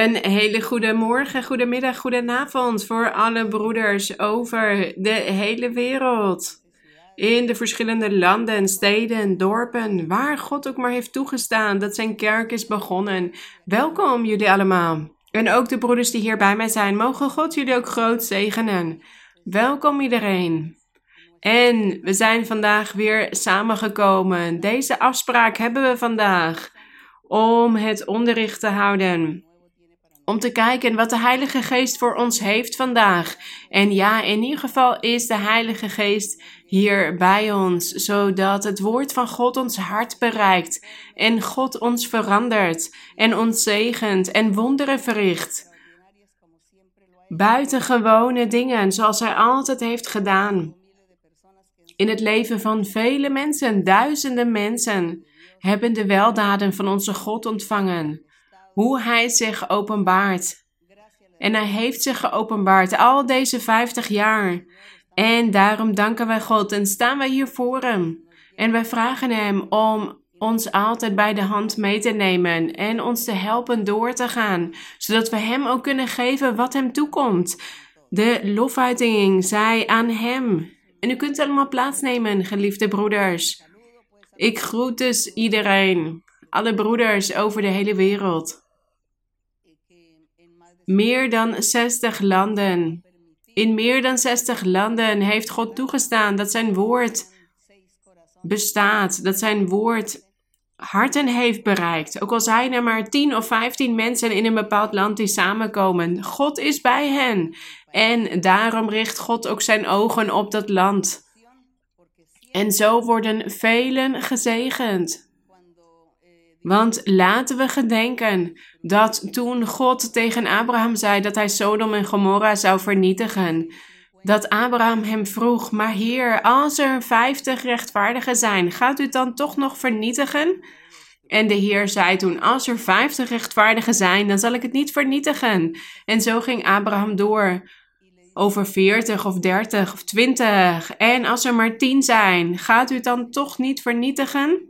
Een hele goede morgen, goedemiddag, goedenavond voor alle broeders over de hele wereld. In de verschillende landen, steden, dorpen, waar God ook maar heeft toegestaan dat zijn kerk is begonnen. Welkom jullie allemaal. En ook de broeders die hier bij mij zijn, mogen God jullie ook groot zegenen. Welkom iedereen. En we zijn vandaag weer samengekomen. Deze afspraak hebben we vandaag om het onderricht te houden om te kijken wat de Heilige Geest voor ons heeft vandaag. En ja, in ieder geval is de Heilige Geest hier bij ons, zodat het woord van God ons hart bereikt en God ons verandert en ons zegent en wonderen verricht. Buitengewone dingen, zoals Hij altijd heeft gedaan. In het leven van vele mensen, duizenden mensen, hebben de weldaden van onze God ontvangen hoe hij zich openbaart. En hij heeft zich geopenbaard al deze 50 jaar. En daarom danken wij God en staan wij hier voor hem. En wij vragen hem om ons altijd bij de hand mee te nemen en ons te helpen door te gaan, zodat we hem ook kunnen geven wat hem toekomt. De lofuiting zij aan hem. En u kunt allemaal plaatsnemen, geliefde broeders. Ik groet dus iedereen, alle broeders over de hele wereld meer dan 60 landen. In meer dan 60 landen heeft God toegestaan dat zijn woord bestaat, dat zijn woord harten heeft bereikt. Ook al zijn er maar 10 of 15 mensen in een bepaald land die samenkomen, God is bij hen. En daarom richt God ook zijn ogen op dat land. En zo worden velen gezegend. Want laten we gedenken dat toen God tegen Abraham zei dat hij Sodom en Gomorra zou vernietigen, dat Abraham hem vroeg: Maar Heer, als er vijftig rechtvaardigen zijn, gaat u dan toch nog vernietigen? En de Heer zei toen: Als er vijftig rechtvaardigen zijn, dan zal ik het niet vernietigen. En zo ging Abraham door. Over veertig of dertig of twintig. En als er maar tien zijn, gaat u het dan toch niet vernietigen?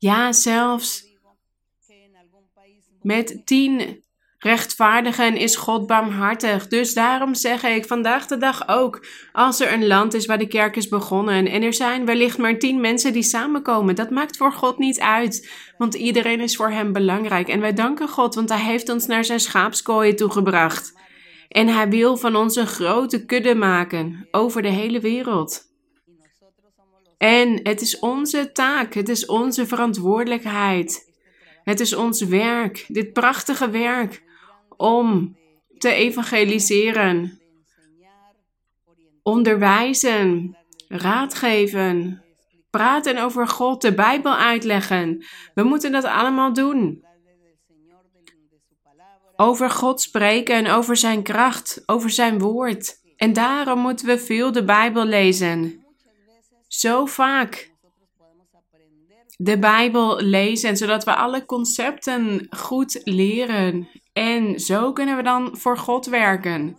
Ja, zelfs met tien rechtvaardigen is God barmhartig. Dus daarom zeg ik vandaag de dag ook, als er een land is waar de kerk is begonnen en er zijn wellicht maar tien mensen die samenkomen, dat maakt voor God niet uit, want iedereen is voor hem belangrijk. En wij danken God, want hij heeft ons naar zijn schaapskooien toegebracht. En hij wil van ons een grote kudde maken over de hele wereld. En het is onze taak, het is onze verantwoordelijkheid. Het is ons werk, dit prachtige werk, om te evangeliseren, onderwijzen, raadgeven, praten over God, de Bijbel uitleggen. We moeten dat allemaal doen. Over God spreken, over zijn kracht, over zijn woord. En daarom moeten we veel de Bijbel lezen zo vaak de Bijbel lezen, zodat we alle concepten goed leren. En zo kunnen we dan voor God werken.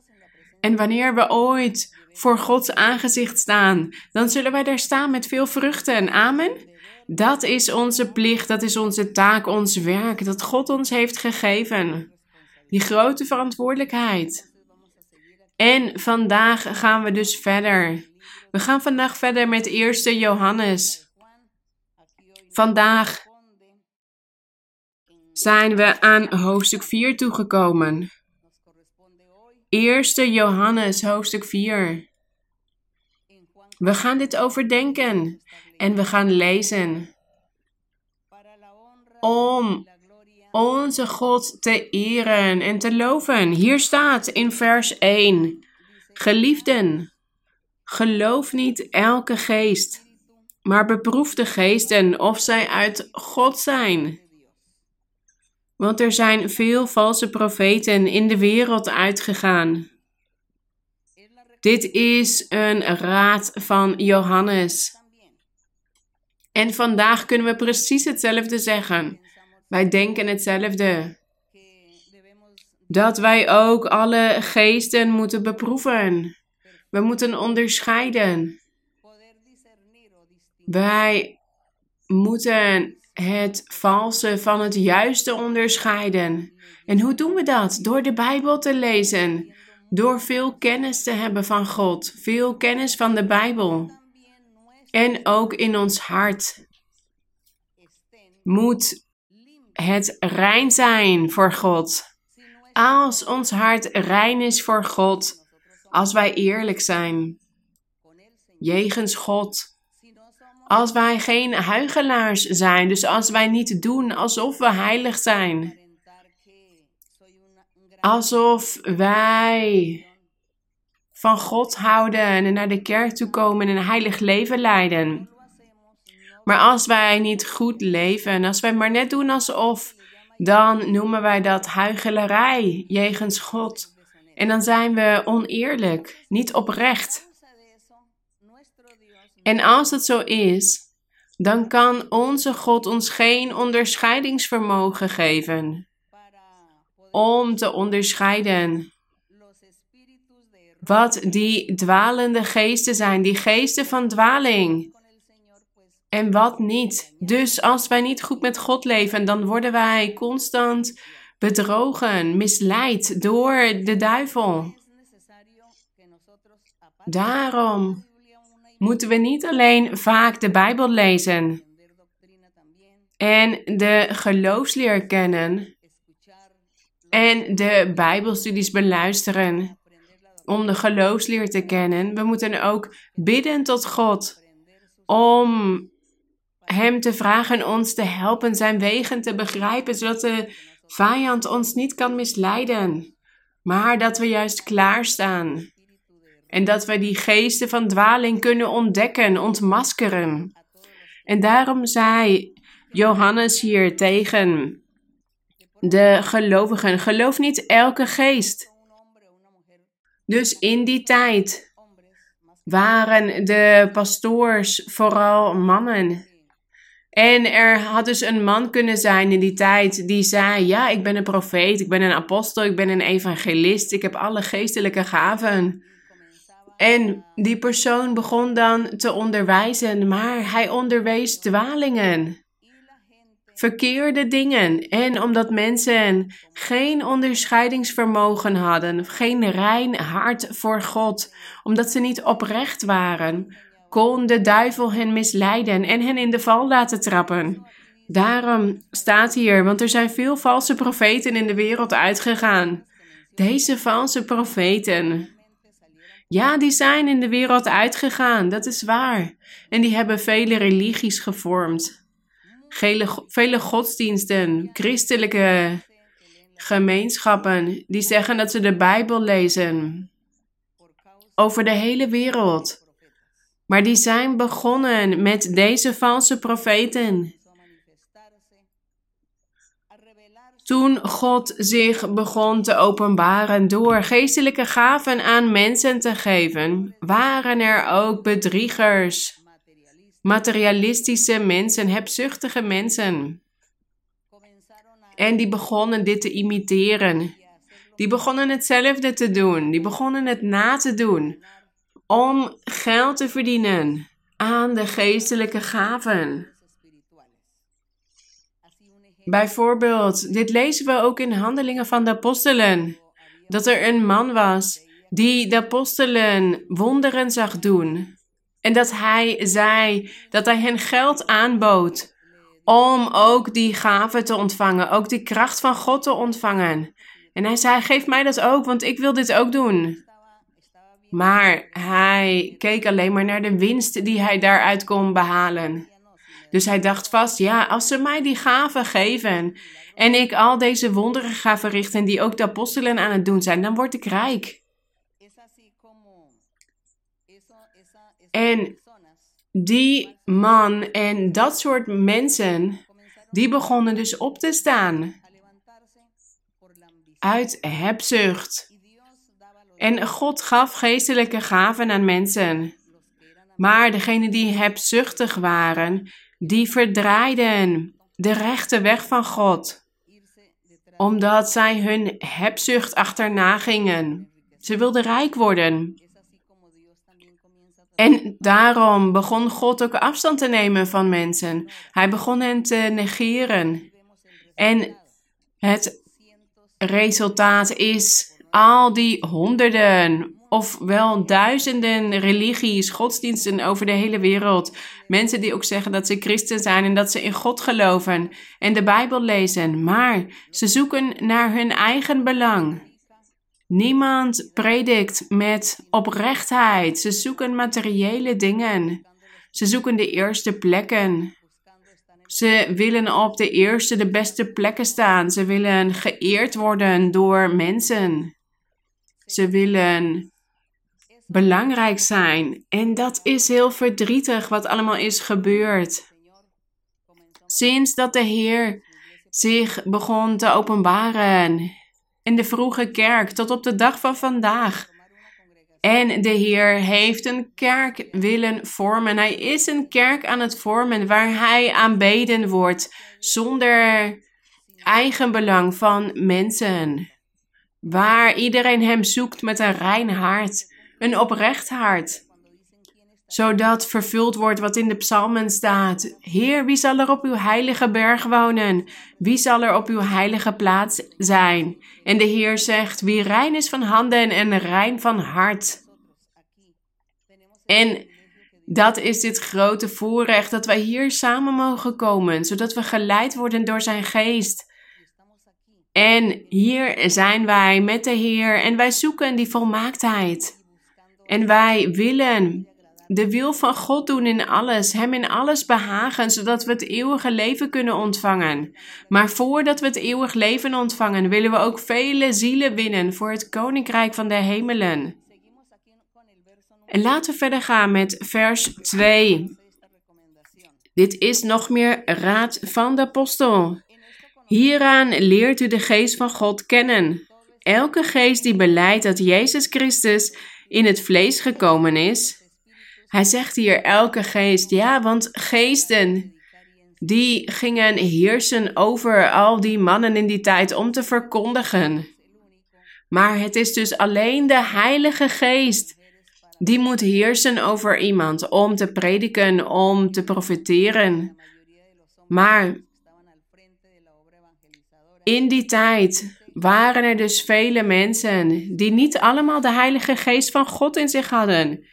En wanneer we ooit voor Gods aangezicht staan, dan zullen wij daar staan met veel vruchten. Amen. Dat is onze plicht, dat is onze taak, ons werk, dat God ons heeft gegeven. Die grote verantwoordelijkheid. En vandaag gaan we dus verder we gaan vandaag verder met eerste Johannes. Vandaag zijn we aan hoofdstuk 4 toegekomen. Eerste Johannes, hoofdstuk 4. We gaan dit overdenken en we gaan lezen. Om onze God te eren en te loven. Hier staat in vers 1: Geliefden, Geloof niet elke geest, maar beproef de geesten of zij uit God zijn. Want er zijn veel valse profeten in de wereld uitgegaan. Dit is een raad van Johannes. En vandaag kunnen we precies hetzelfde zeggen. Wij denken hetzelfde. Dat wij ook alle geesten moeten beproeven. We moeten onderscheiden. Wij moeten het valse van het juiste onderscheiden. En hoe doen we dat? Door de Bijbel te lezen, door veel kennis te hebben van God, veel kennis van de Bijbel. En ook in ons hart moet het rein zijn voor God. Als ons hart rein is voor God, als wij eerlijk zijn, jegens God. Als wij geen huigelaars zijn, dus als wij niet doen alsof we heilig zijn. Alsof wij van God houden en naar de kerk toe komen en een heilig leven leiden. Maar als wij niet goed leven, als wij maar net doen alsof, dan noemen wij dat huichelarij jegens God. En dan zijn we oneerlijk, niet oprecht. En als het zo is, dan kan onze God ons geen onderscheidingsvermogen geven om te onderscheiden wat die dwalende geesten zijn, die geesten van dwaling. En wat niet. Dus als wij niet goed met God leven, dan worden wij constant bedrogen, misleid door de duivel. Daarom moeten we niet alleen vaak de Bijbel lezen en de geloofsleer kennen en de Bijbelstudies beluisteren om de geloofsleer te kennen. We moeten ook bidden tot God om Hem te vragen ons te helpen zijn wegen te begrijpen, zodat de vijand ons niet kan misleiden, maar dat we juist klaarstaan en dat we die geesten van dwaling kunnen ontdekken, ontmaskeren. En daarom zei Johannes hier tegen de gelovigen: geloof niet elke geest. Dus in die tijd waren de pastoors vooral mannen. En er had dus een man kunnen zijn in die tijd die zei: Ja, ik ben een profeet, ik ben een apostel, ik ben een evangelist, ik heb alle geestelijke gaven. En die persoon begon dan te onderwijzen, maar hij onderwees dwalingen, verkeerde dingen. En omdat mensen geen onderscheidingsvermogen hadden, geen rein hart voor God, omdat ze niet oprecht waren, kon de duivel hen misleiden en hen in de val laten trappen. Daarom staat hier, want er zijn veel valse profeten in de wereld uitgegaan. Deze valse profeten ja, die zijn in de wereld uitgegaan, dat is waar. En die hebben vele religies gevormd. Vele, godsdiensten, christelijke gemeenschappen, die zeggen dat ze de Bijbel lezen. Over de hele wereld. Maar die zijn begonnen met deze valse profeten. Toen God zich begon te openbaren door geestelijke gaven aan mensen te geven, waren er ook bedriegers, materialistische mensen, hebzuchtige mensen. En die begonnen dit te imiteren. Die begonnen hetzelfde te doen. Die begonnen het na te doen om geld te verdienen aan de geestelijke gaven. Bijvoorbeeld, dit lezen we ook in Handelingen van de Apostelen. Dat er een man was die de apostelen wonderen zag doen. En dat hij zei dat hij hen geld aanbood om ook die gave te ontvangen, ook die kracht van God te ontvangen. En hij zei: Geef mij dat ook, want ik wil dit ook doen. Maar hij keek alleen maar naar de winst die hij daaruit kon behalen. Dus hij dacht vast, ja, als ze mij die gaven geven en ik al deze wonderen ga verrichten die ook de apostelen aan het doen zijn, dan word ik rijk. En die man en dat soort mensen, die begonnen dus op te staan uit hebzucht. En God gaf geestelijke gaven aan mensen. Maar degenen die hebzuchtig waren, die verdraaiden de rechte weg van God, omdat zij hun hebzucht achterna gingen. Ze wilden rijk worden. En daarom begon God ook afstand te nemen van mensen. Hij begon hen te negeren. En het resultaat is al die honderden of wel duizenden religies, godsdiensten over de hele wereld. Mensen die ook zeggen dat ze christen zijn en dat ze in God geloven en de Bijbel lezen, maar ze zoeken naar hun eigen belang. Niemand predikt met oprechtheid. Ze zoeken materiële dingen. Ze zoeken de eerste plekken. Ze willen op de eerste, de beste plekken staan. Ze willen geëerd worden door mensen. Ze willen belangrijk zijn. En dat is heel verdrietig wat allemaal is gebeurd. Sinds dat de Heer zich begon te openbaren in de vroege kerk tot op de dag van vandaag. En de Heer heeft een kerk willen vormen. Hij is een kerk aan het vormen waar Hij aanbeden wordt zonder eigenbelang van mensen. Waar iedereen Hem zoekt met een rein hart, een oprecht hart zodat vervuld wordt wat in de psalmen staat. Heer, wie zal er op uw heilige berg wonen? Wie zal er op uw heilige plaats zijn? En de Heer zegt, wie rein is van handen en rein van hart. En dat is dit grote voorrecht dat wij hier samen mogen komen, zodat we geleid worden door zijn geest. En hier zijn wij met de Heer en wij zoeken die volmaaktheid. En wij willen de wil van God doen in alles, Hem in alles behagen, zodat we het eeuwige leven kunnen ontvangen. Maar voordat we het eeuwig leven ontvangen, willen we ook vele zielen winnen voor het Koninkrijk van de Hemelen. En laten we verder gaan met vers 2. Dit is nog meer raad van de apostel. Hieraan leert u de geest van God kennen. Elke geest die beleidt dat Jezus Christus in het vlees gekomen is, hij zegt hier elke geest. Ja, want geesten die gingen heersen over al die mannen in die tijd om te verkondigen. Maar het is dus alleen de Heilige Geest die moet heersen over iemand om te prediken, om te profiteren. Maar in die tijd waren er dus vele mensen die niet allemaal de Heilige Geest van God in zich hadden.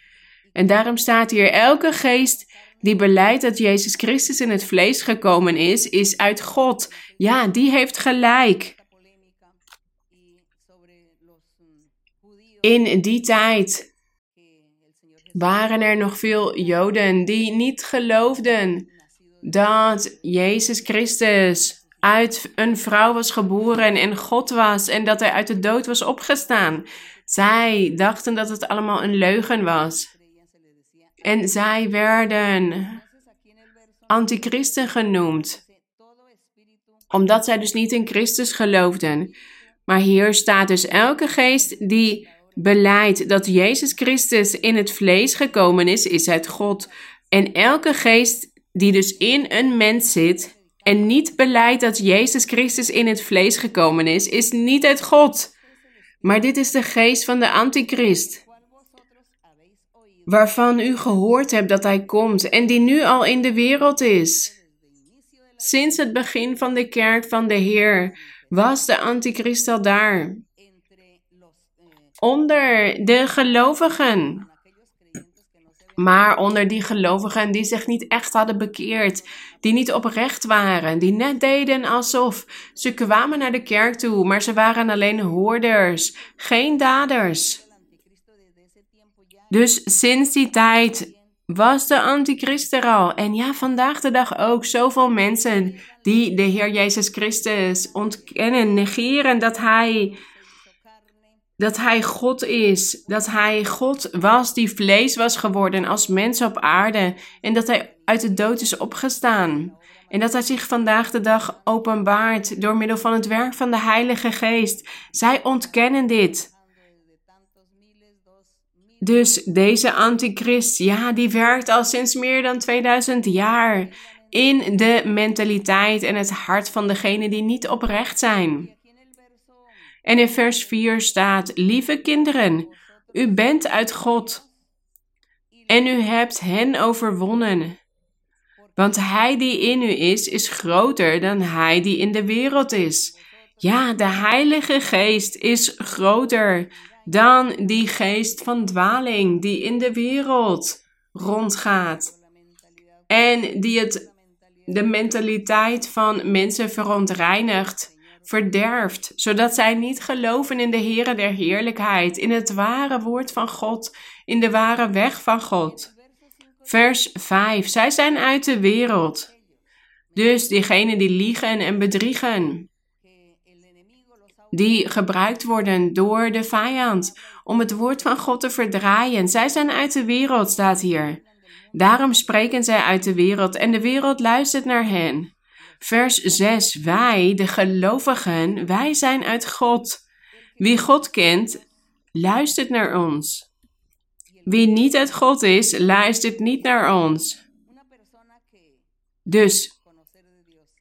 En daarom staat hier: elke geest die beleidt dat Jezus Christus in het vlees gekomen is, is uit God. Ja, die heeft gelijk. In die tijd waren er nog veel Joden die niet geloofden dat Jezus Christus uit een vrouw was geboren en God was en dat hij uit de dood was opgestaan. Zij dachten dat het allemaal een leugen was. En zij werden antichristen genoemd, omdat zij dus niet in Christus geloofden. Maar hier staat dus elke geest die beleidt dat Jezus Christus in het vlees gekomen is, is uit God. En elke geest die dus in een mens zit en niet beleidt dat Jezus Christus in het vlees gekomen is, is niet uit God. Maar dit is de geest van de antichrist waarvan u gehoord hebt dat hij komt en die nu al in de wereld is. Sinds het begin van de kerk van de Heer was de antichrist al daar. Onder de gelovigen. Maar onder die gelovigen die zich niet echt hadden bekeerd, die niet oprecht waren, die net deden alsof ze kwamen naar de kerk toe, maar ze waren alleen hoorders, geen daders. Dus sinds die tijd was de antichrist er al. En ja, vandaag de dag ook zoveel mensen die de Heer Jezus Christus ontkennen, negeren dat Hij, dat hij God is. Dat Hij God was die vlees was geworden als mens op aarde. En dat Hij uit de dood is opgestaan. En dat Hij zich vandaag de dag openbaart door middel van het werk van de Heilige Geest. Zij ontkennen dit. Dus deze antichrist, ja, die werkt al sinds meer dan 2000 jaar in de mentaliteit en het hart van degenen die niet oprecht zijn. En in vers 4 staat: Lieve kinderen, u bent uit God. En u hebt hen overwonnen. Want hij die in u is, is groter dan hij die in de wereld is. Ja, de Heilige Geest is groter dan die geest van dwaling die in de wereld rondgaat. En die het, de mentaliteit van mensen verontreinigt, verderft, zodat zij niet geloven in de Heere der Heerlijkheid, in het ware woord van God, in de ware weg van God. Vers 5. Zij zijn uit de wereld. Dus diegenen die liegen en bedriegen, die gebruikt worden door de vijand om het woord van God te verdraaien. Zij zijn uit de wereld, staat hier. Daarom spreken zij uit de wereld en de wereld luistert naar hen. Vers 6. Wij, de gelovigen, wij zijn uit God. Wie God kent, luistert naar ons. Wie niet uit God is, luistert niet naar ons. Dus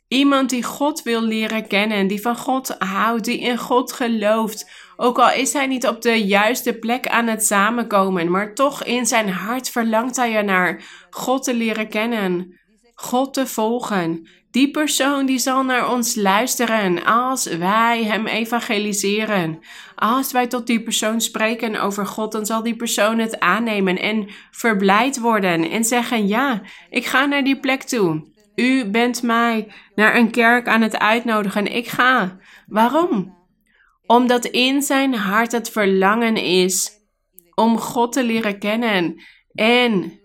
iemand die God wil leren kennen, die van God houdt, die in God gelooft, ook al is hij niet op de juiste plek aan het samenkomen, maar toch in zijn hart verlangt hij ernaar God te leren kennen, God te volgen. Die persoon die zal naar ons luisteren als wij hem evangeliseren. Als wij tot die persoon spreken over God, dan zal die persoon het aannemen en verblijd worden en zeggen: Ja, ik ga naar die plek toe. U bent mij naar een kerk aan het uitnodigen. Ik ga. Waarom? Omdat in zijn hart het verlangen is om God te leren kennen en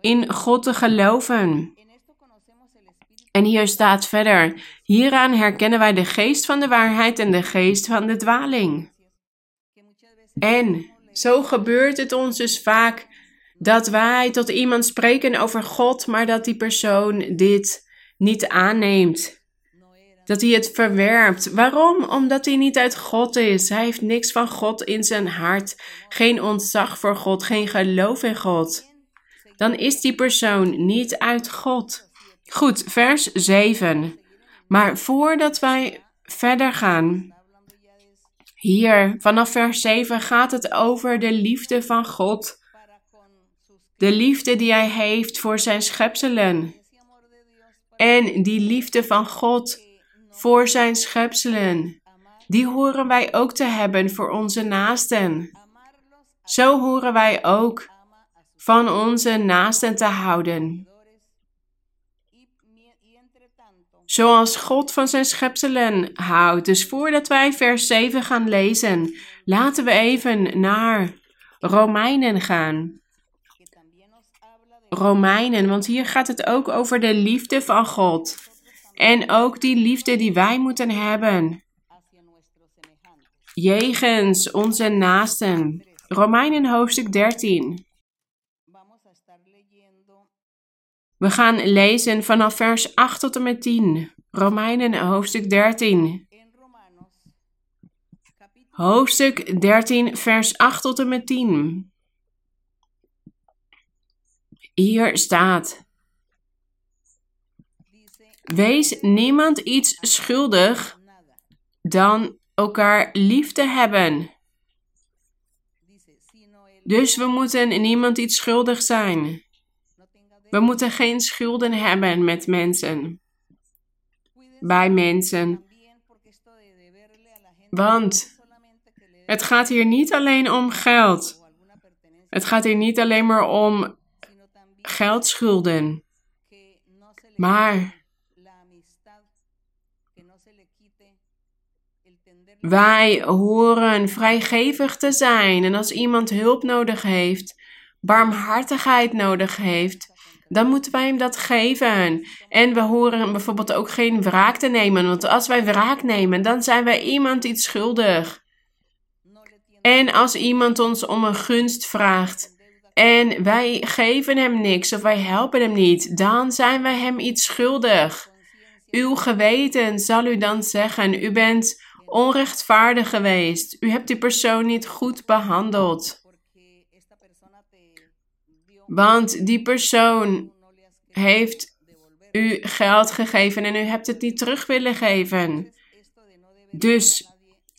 in God te geloven. En hier staat verder: Hieraan herkennen wij de geest van de waarheid en de geest van de dwaling. En zo gebeurt het ons dus vaak dat wij tot iemand spreken over God, maar dat die persoon dit niet aanneemt. Dat hij het verwerpt. Waarom? Omdat hij niet uit God is. Hij heeft niks van God in zijn hart. Geen ontzag voor God, geen geloof in God. Dan is die persoon niet uit God. Goed, vers 7. Maar voordat wij verder gaan, hier vanaf vers 7 gaat het over de liefde van God. De liefde die Hij heeft voor Zijn schepselen. En die liefde van God voor Zijn schepselen, die horen wij ook te hebben voor onze naasten. Zo horen wij ook van onze naasten te houden. Zoals God van zijn schepselen houdt. Dus voordat wij vers 7 gaan lezen, laten we even naar Romeinen gaan. Romeinen, want hier gaat het ook over de liefde van God. En ook die liefde die wij moeten hebben. Jegens onze naasten. Romeinen hoofdstuk 13. We gaan lezen vanaf vers 8 tot en met 10. Romeinen hoofdstuk 13. Hoofdstuk 13, vers 8 tot en met 10. Hier staat: Wees niemand iets schuldig dan elkaar lief te hebben. Dus we moeten niemand iets schuldig zijn. We moeten geen schulden hebben met mensen. Bij mensen. Want het gaat hier niet alleen om geld. Het gaat hier niet alleen maar om geldschulden. Maar wij horen vrijgevig te zijn. En als iemand hulp nodig heeft, barmhartigheid nodig heeft, dan moeten wij hem dat geven. En we horen bijvoorbeeld ook geen wraak te nemen, want als wij wraak nemen, dan zijn wij iemand iets schuldig. En als iemand ons om een gunst vraagt en wij geven hem niks of wij helpen hem niet, dan zijn wij hem iets schuldig. Uw geweten zal u dan zeggen: U bent onrechtvaardig geweest. U hebt die persoon niet goed behandeld. Want die persoon heeft u geld gegeven en u hebt het niet terug willen geven. Dus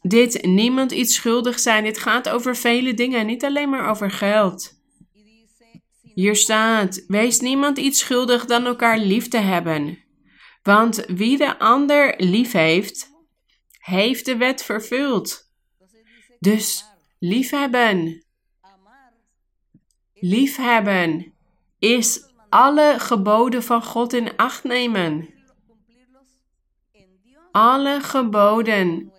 dit niemand iets schuldig zijn, dit gaat over vele dingen, niet alleen maar over geld. Hier staat: Wees niemand iets schuldig dan elkaar lief te hebben. Want wie de ander lief heeft, heeft de wet vervuld. Dus liefhebben. Liefhebben is alle geboden van God in acht nemen. Alle geboden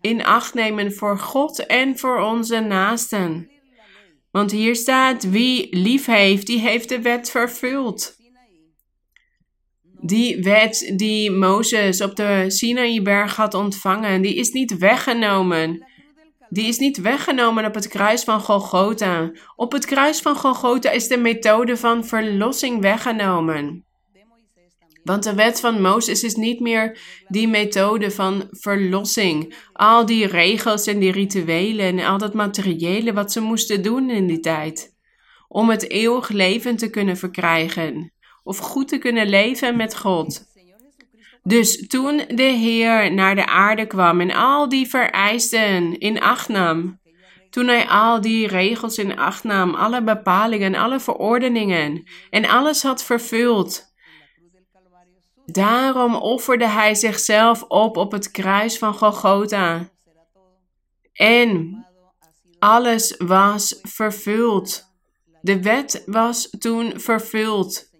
in acht nemen voor God en voor onze naasten. Want hier staat: wie lief heeft, die heeft de wet vervuld. Die wet die Mozes op de Sinaïberg had ontvangen, die is niet weggenomen. Die is niet weggenomen op het kruis van Golgotha. Op het kruis van Golgotha is de methode van verlossing weggenomen. Want de wet van Mozes is niet meer die methode van verlossing. Al die regels en die rituelen en al dat materiële wat ze moesten doen in die tijd. Om het eeuwig leven te kunnen verkrijgen. Of goed te kunnen leven met God. Dus toen de Heer naar de aarde kwam en al die vereisten in acht nam, toen hij al die regels in acht nam, alle bepalingen, alle verordeningen en alles had vervuld, daarom offerde hij zichzelf op op het kruis van Golgotha. En alles was vervuld. De wet was toen vervuld.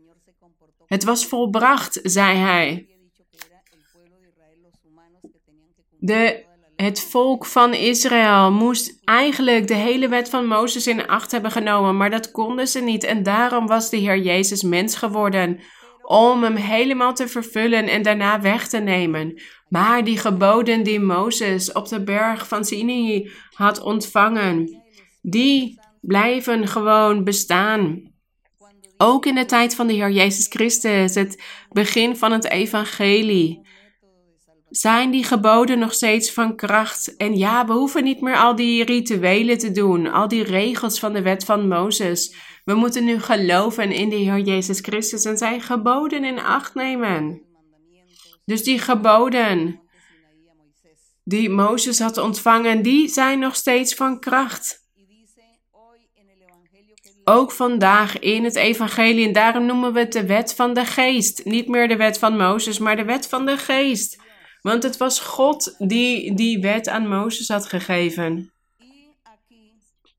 Het was volbracht, zei hij. De, het volk van Israël moest eigenlijk de hele wet van Mozes in acht hebben genomen, maar dat konden ze niet. En daarom was de Heer Jezus mens geworden om hem helemaal te vervullen en daarna weg te nemen. Maar die geboden die Mozes op de berg van Sinai had ontvangen, die blijven gewoon bestaan. Ook in de tijd van de Heer Jezus Christus, het begin van het evangelie zijn die geboden nog steeds van kracht. En ja, we hoeven niet meer al die rituelen te doen, al die regels van de wet van Mozes. We moeten nu geloven in de Heer Jezus Christus en zijn geboden in acht nemen. Dus die geboden die Mozes had ontvangen, die zijn nog steeds van kracht. Ook vandaag in het evangelie, en daarom noemen we het de wet van de geest. Niet meer de wet van Mozes, maar de wet van de geest. Want het was God die die wet aan Mozes had gegeven.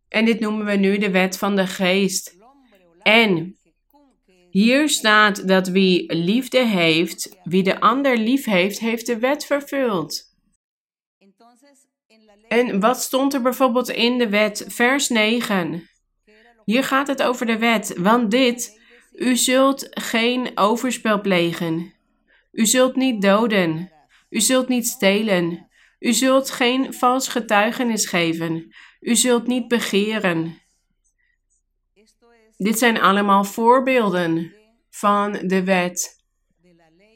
En dit noemen we nu de wet van de geest. En hier staat dat wie liefde heeft, wie de ander lief heeft, heeft de wet vervuld. En wat stond er bijvoorbeeld in de wet, vers 9? Hier gaat het over de wet, want dit, u zult geen overspel plegen. U zult niet doden. U zult niet stelen. U zult geen vals getuigenis geven. U zult niet begeren. Dit zijn allemaal voorbeelden van de wet.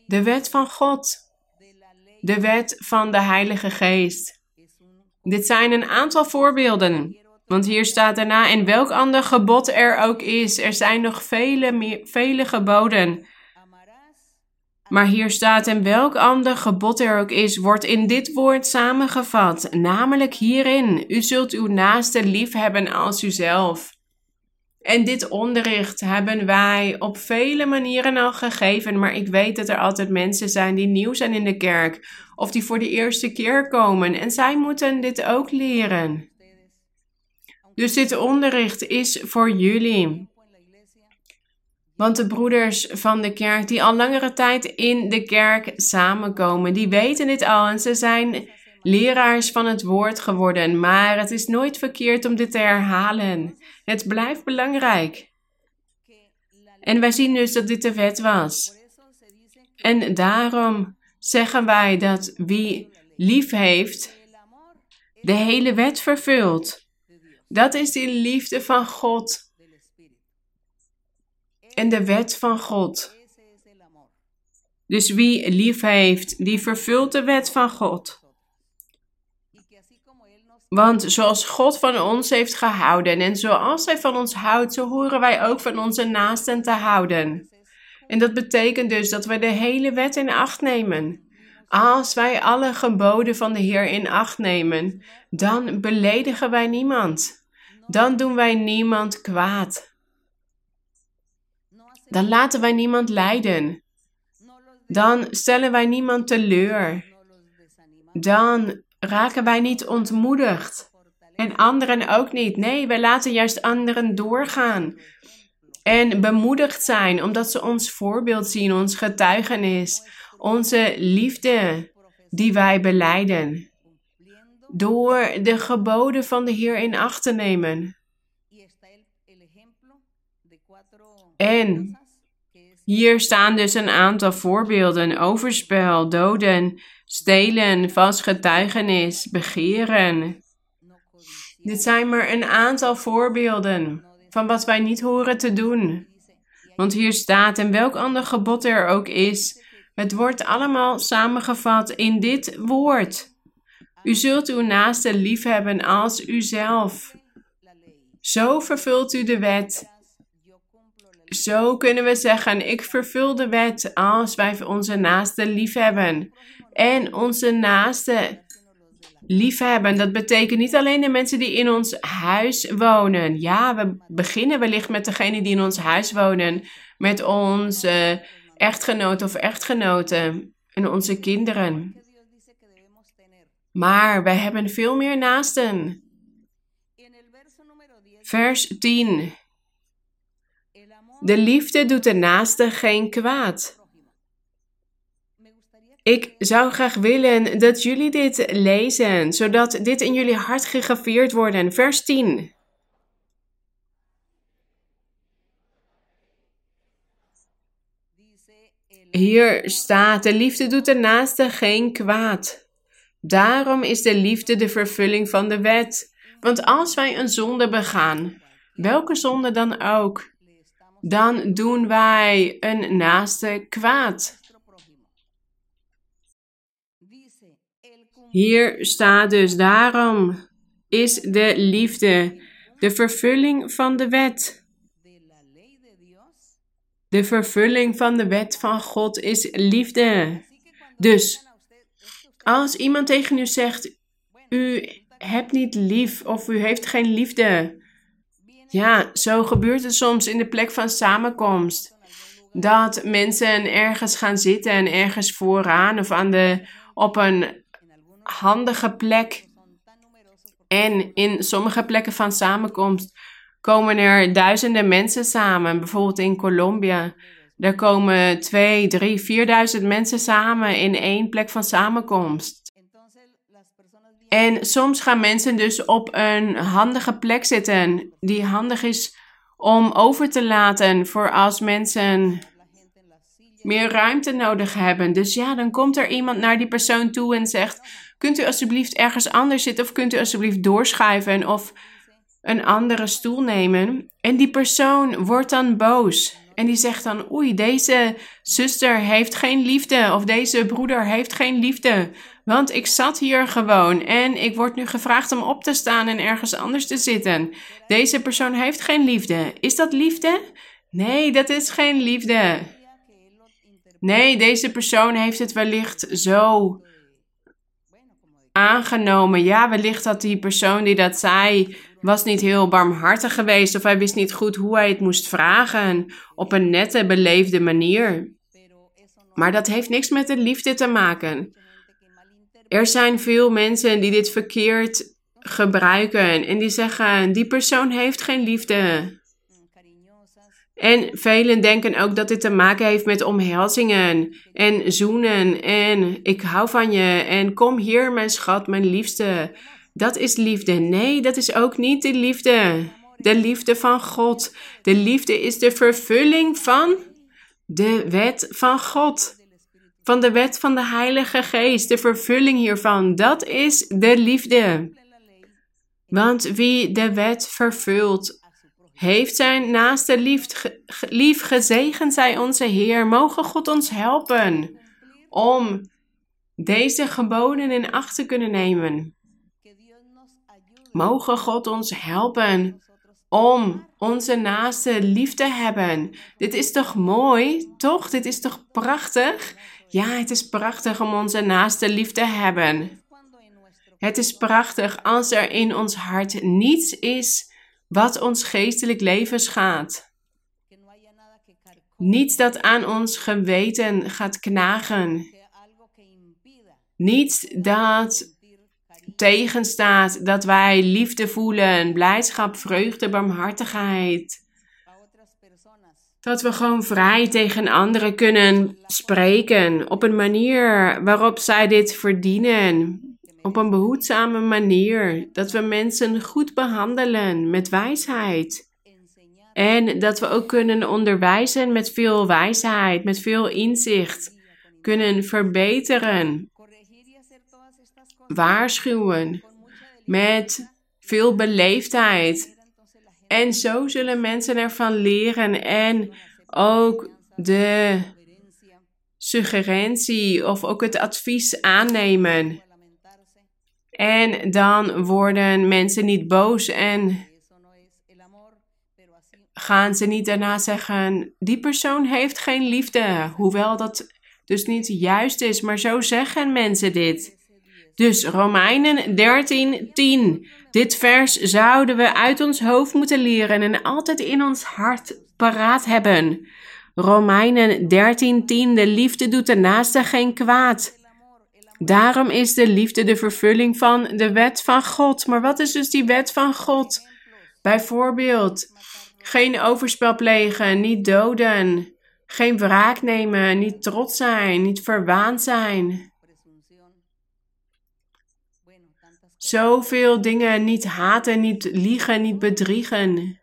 De wet van God. De wet van de Heilige Geest. Dit zijn een aantal voorbeelden. Want hier staat daarna, in welk ander gebod er ook is, er zijn nog vele, meer, vele geboden. Maar hier staat en welk ander gebod er ook is, wordt in dit woord samengevat, namelijk hierin: U zult uw naaste lief hebben als uzelf. En dit onderricht hebben wij op vele manieren al gegeven, maar ik weet dat er altijd mensen zijn die nieuw zijn in de kerk of die voor de eerste keer komen en zij moeten dit ook leren. Dus dit onderricht is voor jullie. Want de broeders van de kerk, die al langere tijd in de kerk samenkomen, die weten dit al en ze zijn leraars van het woord geworden. Maar het is nooit verkeerd om dit te herhalen. Het blijft belangrijk. En wij zien dus dat dit de wet was. En daarom zeggen wij dat wie lief heeft, de hele wet vervult. Dat is die liefde van God en de wet van God. Dus wie lief heeft, die vervult de wet van God. Want zoals God van ons heeft gehouden en zoals Hij van ons houdt, zo horen wij ook van onze naasten te houden. En dat betekent dus dat wij de hele wet in acht nemen. Als wij alle geboden van de Heer in acht nemen, dan beledigen wij niemand. Dan doen wij niemand kwaad. Dan laten wij niemand lijden. Dan stellen wij niemand teleur. Dan raken wij niet ontmoedigd. En anderen ook niet. Nee, wij laten juist anderen doorgaan. En bemoedigd zijn omdat ze ons voorbeeld zien, ons getuigenis, onze liefde die wij beleiden. Door de geboden van de Heer in acht te nemen. En hier staan dus een aantal voorbeelden: overspel, doden, stelen, vals getuigenis, begeren. Dit zijn maar een aantal voorbeelden van wat wij niet horen te doen. Want hier staat, en welk ander gebod er ook is, het wordt allemaal samengevat in dit woord. U zult uw naaste liefhebben als uzelf. Zo vervult u de wet. Zo kunnen we zeggen, ik vervul de wet als wij onze naaste liefhebben. En onze naaste liefhebben, dat betekent niet alleen de mensen die in ons huis wonen. Ja, we beginnen wellicht met degene die in ons huis wonen, met onze echtgenoten of echtgenoten en onze kinderen. Maar wij hebben veel meer naasten. Vers 10. De liefde doet de naaste geen kwaad. Ik zou graag willen dat jullie dit lezen, zodat dit in jullie hart gegraveerd wordt. Vers 10. Hier staat: De liefde doet de naaste geen kwaad. Daarom is de liefde de vervulling van de wet. Want als wij een zonde begaan, welke zonde dan ook, dan doen wij een naaste kwaad. Hier staat dus daarom is de liefde de vervulling van de wet. De vervulling van de wet van God is liefde. Dus als iemand tegen u zegt, u hebt niet lief of u heeft geen liefde. Ja, zo gebeurt het soms in de plek van samenkomst. Dat mensen ergens gaan zitten en ergens vooraan of aan de, op een handige plek. En in sommige plekken van samenkomst komen er duizenden mensen samen. Bijvoorbeeld in Colombia. Daar komen twee, drie, vierduizend mensen samen in één plek van samenkomst. En soms gaan mensen dus op een handige plek zitten, die handig is om over te laten voor als mensen meer ruimte nodig hebben. Dus ja, dan komt er iemand naar die persoon toe en zegt: Kunt u alsjeblieft ergens anders zitten of kunt u alsjeblieft doorschuiven of een andere stoel nemen? En die persoon wordt dan boos. En die zegt dan: Oei, deze zuster heeft geen liefde. Of deze broeder heeft geen liefde. Want ik zat hier gewoon en ik word nu gevraagd om op te staan en ergens anders te zitten. Deze persoon heeft geen liefde. Is dat liefde? Nee, dat is geen liefde. Nee, deze persoon heeft het wellicht zo aangenomen. Ja, wellicht dat die persoon die dat zei was niet heel barmhartig geweest of hij wist niet goed hoe hij het moest vragen op een nette, beleefde manier. Maar dat heeft niks met de liefde te maken. Er zijn veel mensen die dit verkeerd gebruiken en die zeggen: die persoon heeft geen liefde. En velen denken ook dat dit te maken heeft met omhelzingen en zoenen en ik hou van je en kom hier mijn schat, mijn liefste. Dat is liefde. Nee, dat is ook niet de liefde. De liefde van God. De liefde is de vervulling van de wet van God. Van de wet van de Heilige Geest. De vervulling hiervan. Dat is de liefde. Want wie de wet vervult, heeft zijn naaste lief, lief gezegend zij onze Heer. Mogen God ons helpen om deze geboden in acht te kunnen nemen. Mogen God ons helpen om onze naaste lief te hebben. Dit is toch mooi, toch? Dit is toch prachtig? Ja, het is prachtig om onze naaste lief te hebben. Het is prachtig als er in ons hart niets is wat ons geestelijk leven schaadt. Niets dat aan ons geweten gaat knagen. Niets dat tegenstaat dat wij liefde voelen, blijdschap, vreugde, barmhartigheid. Dat we gewoon vrij tegen anderen kunnen spreken op een manier waarop zij dit verdienen. Op een behoedzame manier. Dat we mensen goed behandelen met wijsheid. En dat we ook kunnen onderwijzen met veel wijsheid, met veel inzicht. Kunnen verbeteren. Waarschuwen. Met veel beleefdheid. En zo zullen mensen ervan leren en ook de suggerentie of ook het advies aannemen. En dan worden mensen niet boos en gaan ze niet daarna zeggen: die persoon heeft geen liefde. Hoewel dat dus niet juist is, maar zo zeggen mensen dit. Dus Romeinen 13, 10. Dit vers zouden we uit ons hoofd moeten leren en altijd in ons hart paraat hebben. Romeinen 13, 10. De liefde doet de naaste geen kwaad. Daarom is de liefde de vervulling van de wet van God. Maar wat is dus die wet van God? Bijvoorbeeld, geen overspel plegen, niet doden, geen wraak nemen, niet trots zijn, niet verwaand zijn. Zoveel dingen, niet haten, niet liegen, niet bedriegen.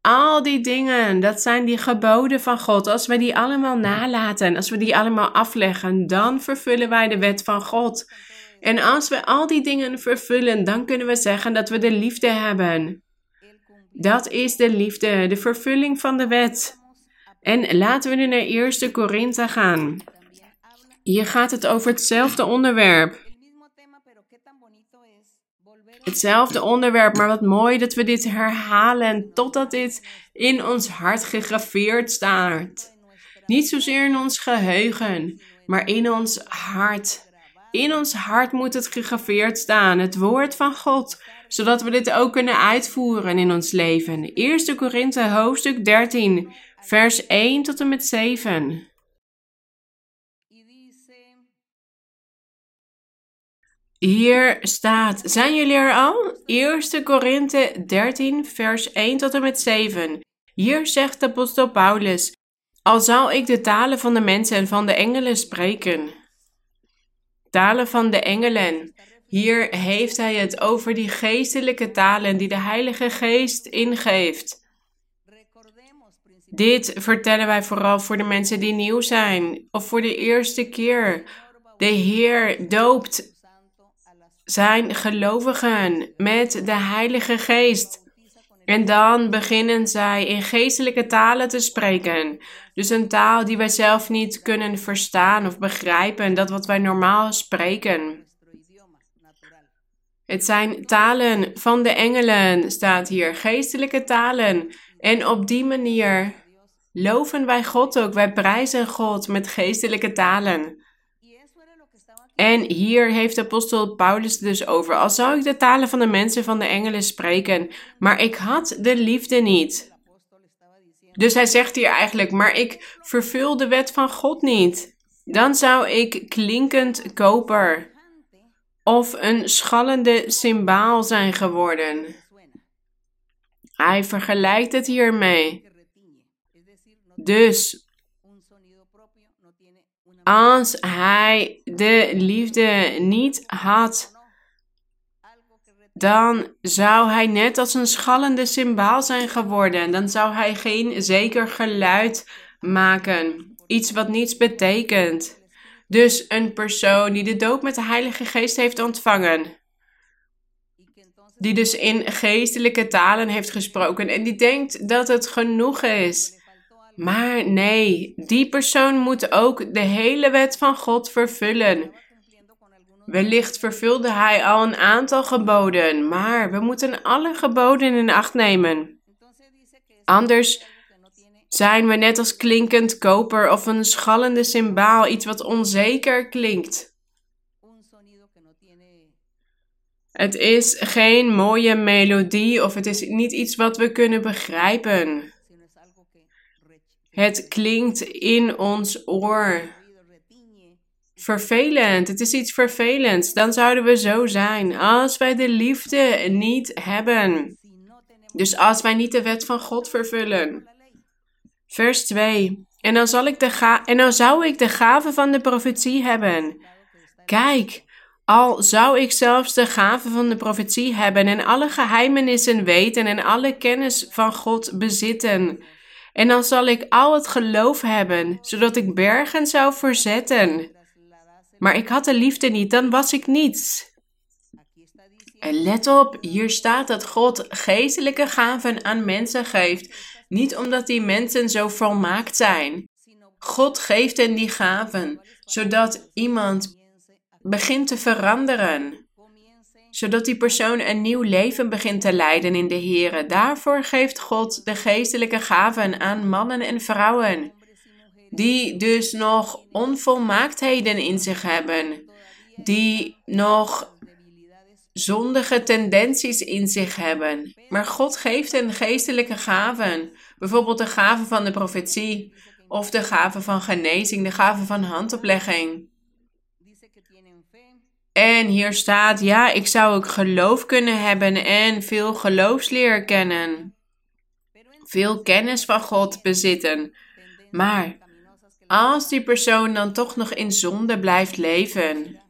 Al die dingen, dat zijn die geboden van God. Als we die allemaal nalaten, als we die allemaal afleggen, dan vervullen wij de wet van God. En als we al die dingen vervullen, dan kunnen we zeggen dat we de liefde hebben. Dat is de liefde, de vervulling van de wet. En laten we nu naar 1 Korinthe gaan. Hier gaat het over hetzelfde onderwerp. Hetzelfde onderwerp, maar wat mooi dat we dit herhalen totdat dit in ons hart gegraveerd staat. Niet zozeer in ons geheugen, maar in ons hart. In ons hart moet het gegraveerd staan, het woord van God, zodat we dit ook kunnen uitvoeren in ons leven. 1 Korinthe hoofdstuk 13, vers 1 tot en met 7. Hier staat, zijn jullie er al? 1 Korinthe 13, vers 1 tot en met 7. Hier zegt de apostel Paulus, al zou ik de talen van de mensen en van de engelen spreken. Talen van de engelen. Hier heeft hij het over die geestelijke talen die de Heilige Geest ingeeft. Dit vertellen wij vooral voor de mensen die nieuw zijn of voor de eerste keer. De Heer doopt zijn gelovigen met de Heilige Geest. En dan beginnen zij in geestelijke talen te spreken. Dus een taal die wij zelf niet kunnen verstaan of begrijpen, dat wat wij normaal spreken. Het zijn talen van de engelen, staat hier, geestelijke talen. En op die manier loven wij God ook, wij prijzen God met geestelijke talen. En hier heeft apostel Paulus dus over. Al zou ik de talen van de mensen van de engelen spreken, maar ik had de liefde niet. Dus hij zegt hier eigenlijk, maar ik vervul de wet van God niet. Dan zou ik klinkend koper of een schallende symbaal zijn geworden. Hij vergelijkt het hiermee. Dus als hij de liefde niet had, dan zou hij net als een schallende symbaal zijn geworden. Dan zou hij geen zeker geluid maken. Iets wat niets betekent. Dus een persoon die de doop met de Heilige Geest heeft ontvangen. Die dus in geestelijke talen heeft gesproken en die denkt dat het genoeg is. Maar nee, die persoon moet ook de hele wet van God vervullen. Wellicht vervulde hij al een aantal geboden, maar we moeten alle geboden in acht nemen. Anders zijn we net als klinkend koper of een schallende symbaal, iets wat onzeker klinkt. Het is geen mooie melodie of het is niet iets wat we kunnen begrijpen. Het klinkt in ons oor vervelend. Het is iets vervelends. Dan zouden we zo zijn als wij de liefde niet hebben. Dus als wij niet de wet van God vervullen. Vers 2. En dan, zal ik de ga en dan zou ik de gave van de profetie hebben. Kijk, al zou ik zelfs de gave van de profetie hebben en alle geheimenissen weten en alle kennis van God bezitten. En dan zal ik al het geloof hebben, zodat ik bergen zou verzetten. Maar ik had de liefde niet, dan was ik niets. En let op, hier staat dat God geestelijke gaven aan mensen geeft. Niet omdat die mensen zo volmaakt zijn. God geeft hen die gaven, zodat iemand begint te veranderen. Zodat die persoon een nieuw leven begint te leiden in de Here. Daarvoor geeft God de geestelijke gaven aan mannen en vrouwen. Die dus nog onvolmaaktheden in zich hebben. Die nog zondige tendenties in zich hebben. Maar God geeft hen geestelijke gaven. Bijvoorbeeld de gave van de profetie. Of de gave van genezing, de gave van handoplegging. En hier staat, ja, ik zou ook geloof kunnen hebben en veel geloofsleer kennen. Veel kennis van God bezitten. Maar als die persoon dan toch nog in zonde blijft leven,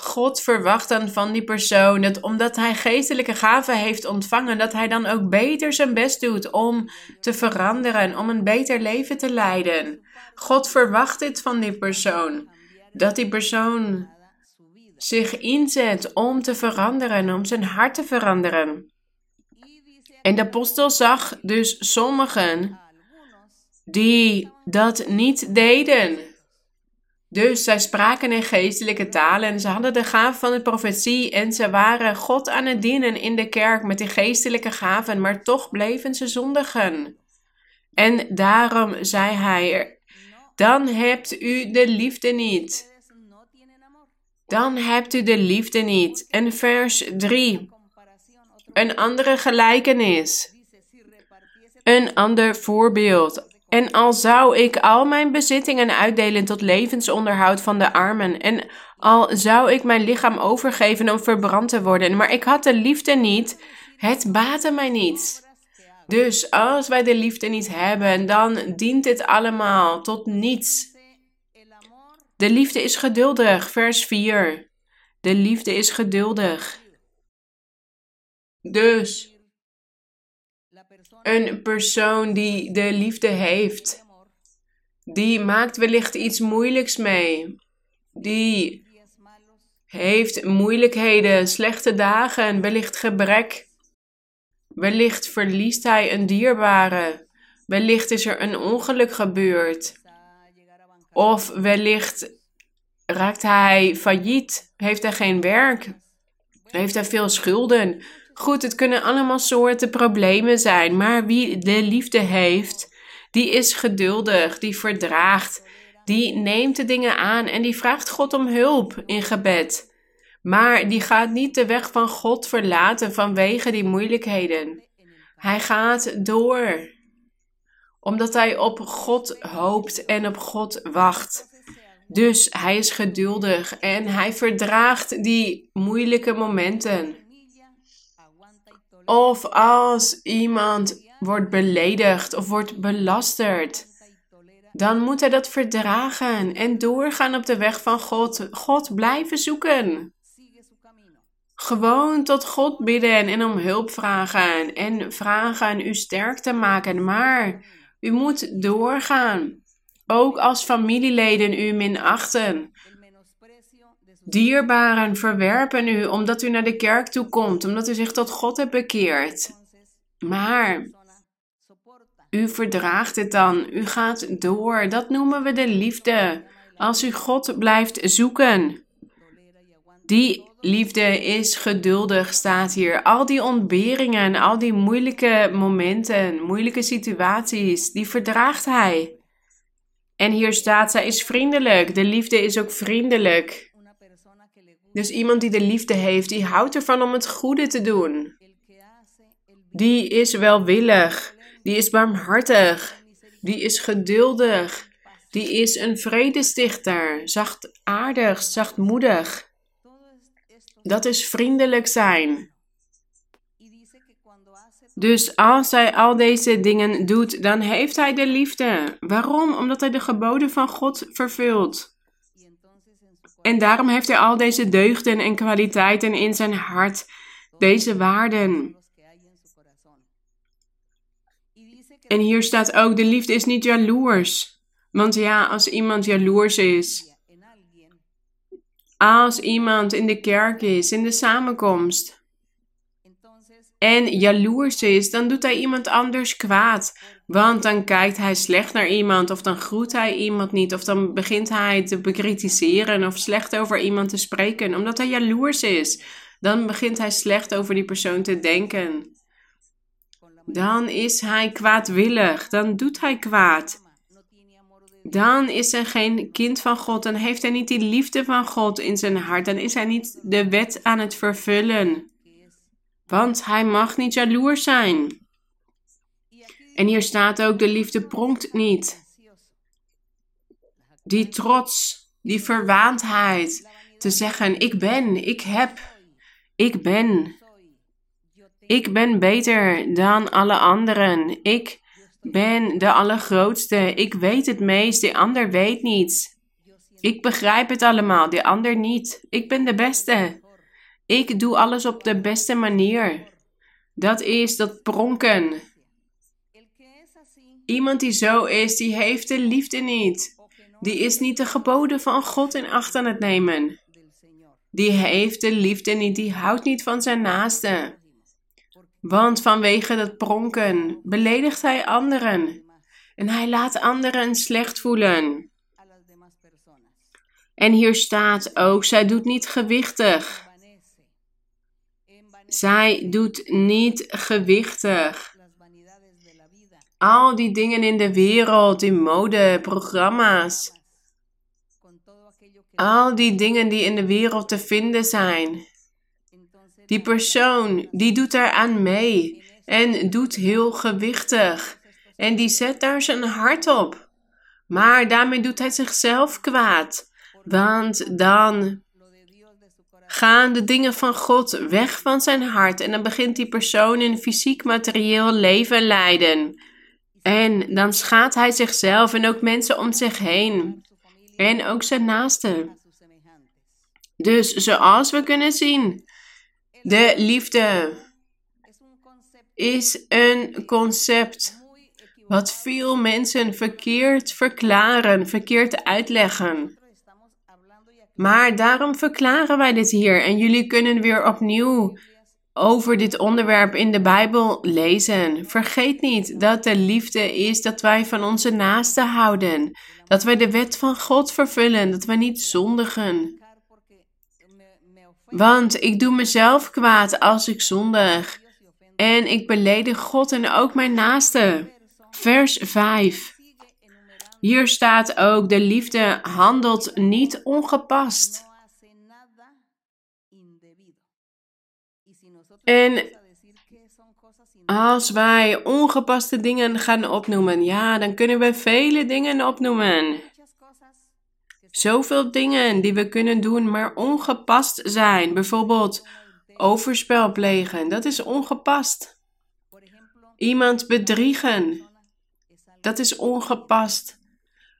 God verwacht dan van die persoon dat omdat hij geestelijke gaven heeft ontvangen, dat hij dan ook beter zijn best doet om te veranderen, om een beter leven te leiden. God verwacht dit van die persoon. Dat die persoon zich inzet om te veranderen, om zijn hart te veranderen. En de apostel zag dus sommigen die dat niet deden. Dus zij spraken in geestelijke talen en ze hadden de gave van de profetie en ze waren God aan het dienen in de kerk met die geestelijke gaven, maar toch bleven ze zondigen. En daarom zei hij, dan hebt u de liefde niet. Dan hebt u de liefde niet. En vers 3. Een andere gelijkenis. Een ander voorbeeld. En al zou ik al mijn bezittingen uitdelen tot levensonderhoud van de armen, en al zou ik mijn lichaam overgeven om verbrand te worden, maar ik had de liefde niet, het baatte mij niet. Dus als wij de liefde niet hebben, dan dient dit allemaal tot niets. De liefde is geduldig, vers 4. De liefde is geduldig. Dus een persoon die de liefde heeft, die maakt wellicht iets moeilijks mee. Die heeft moeilijkheden, slechte dagen, wellicht gebrek. Wellicht verliest hij een dierbare. Wellicht is er een ongeluk gebeurd. Of wellicht raakt hij failliet, heeft hij geen werk, heeft hij veel schulden. Goed, het kunnen allemaal soorten problemen zijn, maar wie de liefde heeft, die is geduldig, die verdraagt, die neemt de dingen aan en die vraagt God om hulp in gebed. Maar die gaat niet de weg van God verlaten vanwege die moeilijkheden. Hij gaat door, omdat hij op God hoopt en op God wacht. Dus hij is geduldig en hij verdraagt die moeilijke momenten. Of als iemand wordt beledigd of wordt belasterd, dan moet hij dat verdragen en doorgaan op de weg van God. God blijven zoeken. Gewoon tot God bidden en om hulp vragen en vragen u sterk te maken. Maar u moet doorgaan. Ook als familieleden u minachten. Dierbaren verwerpen u omdat u naar de kerk toe komt, omdat u zich tot God hebt bekeerd. Maar u verdraagt het dan, u gaat door. Dat noemen we de liefde. Als u God blijft zoeken. Die liefde is geduldig, staat hier. Al die ontberingen, al die moeilijke momenten, moeilijke situaties, die verdraagt hij. En hier staat, zij is vriendelijk. De liefde is ook vriendelijk. Dus iemand die de liefde heeft, die houdt ervan om het goede te doen. Die is welwillig, die is barmhartig, Die is geduldig. Die is een vredestichter. Zachtaardig, zachtmoedig. Dat is vriendelijk zijn. Dus als hij al deze dingen doet, dan heeft hij de liefde. Waarom? Omdat hij de geboden van God vervult. En daarom heeft hij al deze deugden en kwaliteiten in zijn hart, deze waarden. En hier staat ook, de liefde is niet jaloers. Want ja, als iemand jaloers is, als iemand in de kerk is, in de samenkomst, en jaloers is, dan doet hij iemand anders kwaad. Want dan kijkt hij slecht naar iemand, of dan groet hij iemand niet, of dan begint hij te bekritiseren of slecht over iemand te spreken, omdat hij jaloers is. Dan begint hij slecht over die persoon te denken. Dan is hij kwaadwillig, dan doet hij kwaad. Dan is hij geen kind van God, dan heeft hij niet die liefde van God in zijn hart, dan is hij niet de wet aan het vervullen. Want hij mag niet jaloers zijn. En hier staat ook: de liefde pronkt niet. Die trots, die verwaandheid, te zeggen: ik ben, ik heb, ik ben. Ik ben beter dan alle anderen. Ik ben de allergrootste. Ik weet het meest. De ander weet niets. Ik begrijp het allemaal, de ander niet. Ik ben de beste. Ik doe alles op de beste manier. Dat is dat pronken. Iemand die zo is, die heeft de liefde niet. Die is niet de geboden van God in acht aan het nemen. Die heeft de liefde niet, die houdt niet van zijn naaste. Want vanwege dat pronken beledigt hij anderen. En hij laat anderen slecht voelen. En hier staat ook, zij doet niet gewichtig. Zij doet niet gewichtig. Al die dingen in de wereld, in mode, programma's. Al die dingen die in de wereld te vinden zijn. Die persoon, die doet aan mee en doet heel gewichtig. En die zet daar zijn hart op. Maar daarmee doet hij zichzelf kwaad. Want dan gaan de dingen van God weg van zijn hart en dan begint die persoon een fysiek materieel leven leiden. En dan schaadt hij zichzelf en ook mensen om zich heen. En ook zijn naasten. Dus zoals we kunnen zien, de liefde is een concept wat veel mensen verkeerd verklaren, verkeerd uitleggen. Maar daarom verklaren wij dit hier en jullie kunnen weer opnieuw over dit onderwerp in de Bijbel lezen. Vergeet niet dat de liefde is dat wij van onze naasten houden, dat wij de wet van God vervullen, dat wij niet zondigen. Want ik doe mezelf kwaad als ik zondig en ik beledig God en ook mijn naaste. Vers 5. Hier staat ook: de liefde handelt niet ongepast. En als wij ongepaste dingen gaan opnoemen, ja, dan kunnen we vele dingen opnoemen. Zoveel dingen die we kunnen doen, maar ongepast zijn. Bijvoorbeeld overspel plegen, dat is ongepast. Iemand bedriegen, dat is ongepast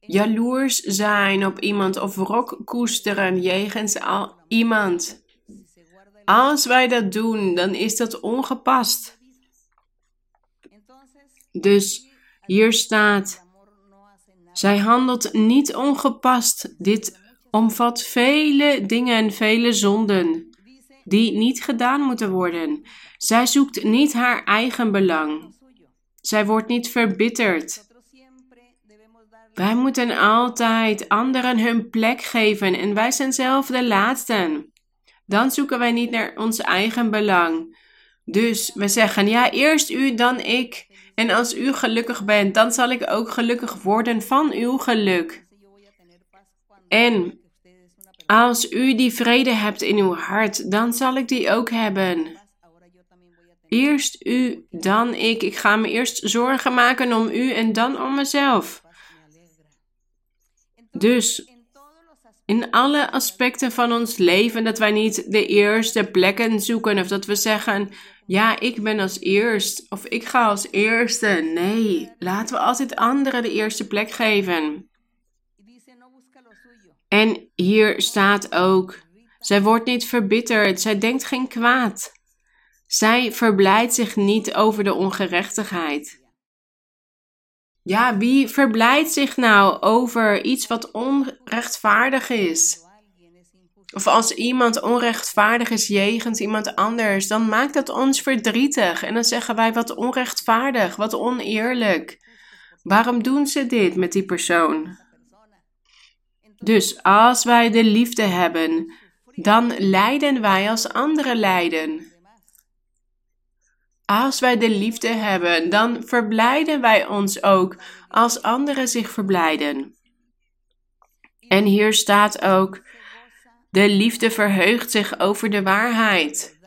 jaloers zijn op iemand of rok koesteren jegens iemand. Als wij dat doen, dan is dat ongepast. Dus hier staat, zij handelt niet ongepast. Dit omvat vele dingen en vele zonden die niet gedaan moeten worden. Zij zoekt niet haar eigen belang. Zij wordt niet verbitterd. Wij moeten altijd anderen hun plek geven en wij zijn zelf de laatsten. Dan zoeken wij niet naar ons eigen belang. Dus we zeggen, ja, eerst u, dan ik. En als u gelukkig bent, dan zal ik ook gelukkig worden van uw geluk. En als u die vrede hebt in uw hart, dan zal ik die ook hebben. Eerst u, dan ik. Ik ga me eerst zorgen maken om u en dan om mezelf. Dus in alle aspecten van ons leven dat wij niet de eerste plekken zoeken of dat we zeggen, ja, ik ben als eerst of ik ga als eerste. Nee, laten we altijd anderen de eerste plek geven. En hier staat ook, zij wordt niet verbitterd, zij denkt geen kwaad. Zij verblijdt zich niet over de ongerechtigheid. Ja, wie verblijdt zich nou over iets wat onrechtvaardig is? Of als iemand onrechtvaardig is jegens iemand anders, dan maakt dat ons verdrietig. En dan zeggen wij wat onrechtvaardig, wat oneerlijk. Waarom doen ze dit met die persoon? Dus als wij de liefde hebben, dan lijden wij als anderen lijden. Als wij de liefde hebben, dan verblijden wij ons ook als anderen zich verblijden. En hier staat ook: de liefde verheugt zich over de waarheid.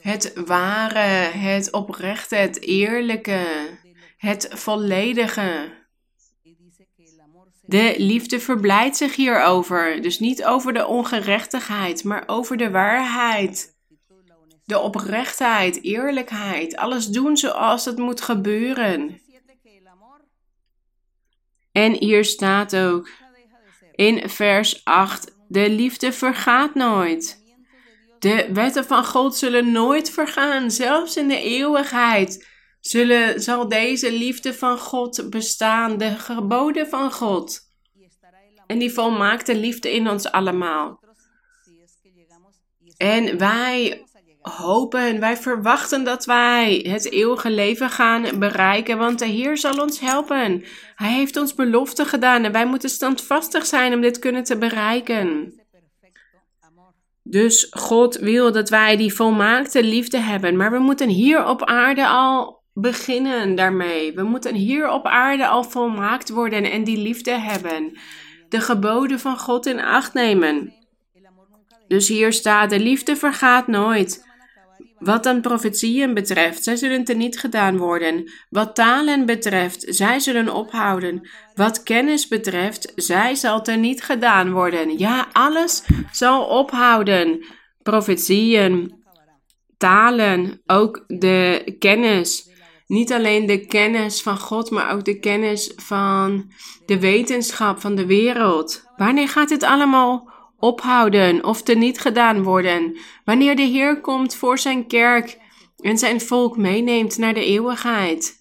Het ware, het oprechte, het eerlijke, het volledige. De liefde verblijdt zich hierover, dus niet over de ongerechtigheid, maar over de waarheid de oprechtheid, eerlijkheid, alles doen zoals het moet gebeuren. En hier staat ook in vers 8: De liefde vergaat nooit. De wetten van God zullen nooit vergaan, zelfs in de eeuwigheid. Zullen, zal deze liefde van God bestaan, de geboden van God. En die volmaakte liefde in ons allemaal. En wij hopen, wij verwachten dat wij het eeuwige leven gaan bereiken, want de Heer zal ons helpen. Hij heeft ons belofte gedaan en wij moeten standvastig zijn om dit kunnen te bereiken. Dus God wil dat wij die volmaakte liefde hebben, maar we moeten hier op aarde al beginnen daarmee. We moeten hier op aarde al volmaakt worden en die liefde hebben. De geboden van God in acht nemen. Dus hier staat: de liefde vergaat nooit. Wat dan profetieën betreft, zij zullen teniet gedaan worden. Wat talen betreft, zij zullen ophouden. Wat kennis betreft, zij zal teniet gedaan worden. Ja, alles zal ophouden. Profetieën, talen, ook de kennis. Niet alleen de kennis van God, maar ook de kennis van de wetenschap van de wereld. Wanneer gaat dit allemaal ophouden of teniet gedaan worden, wanneer de Heer komt voor zijn kerk en zijn volk meeneemt naar de eeuwigheid.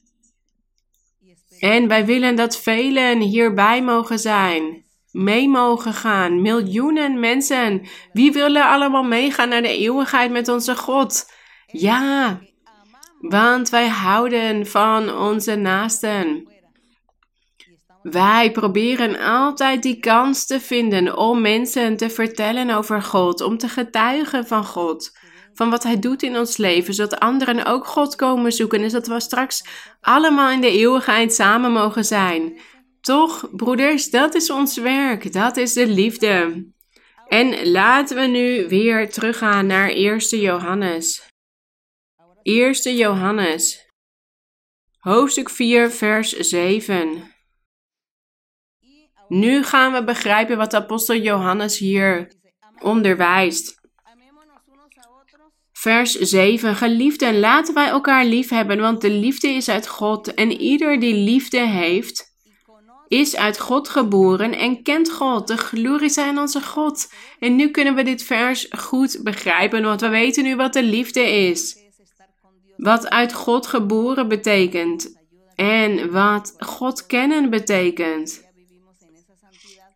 En wij willen dat velen hierbij mogen zijn, mee mogen gaan, miljoenen mensen. Wie willen allemaal meegaan naar de eeuwigheid met onze God? Ja, want wij houden van onze naasten. Wij proberen altijd die kans te vinden om mensen te vertellen over God, om te getuigen van God, van wat Hij doet in ons leven, zodat anderen ook God komen zoeken en zodat we straks allemaal in de eeuwigheid samen mogen zijn. Toch, broeders, dat is ons werk, dat is de liefde. En laten we nu weer teruggaan naar 1 Johannes. 1 Johannes, hoofdstuk 4, vers 7. Nu gaan we begrijpen wat apostel Johannes hier onderwijst. Vers 7. Geliefden, laten wij elkaar lief hebben, want de liefde is uit God. En ieder die liefde heeft, is uit God geboren en kent God. De glorie zijn onze God. En nu kunnen we dit vers goed begrijpen, want we weten nu wat de liefde is. Wat uit God geboren betekent. En wat God kennen betekent.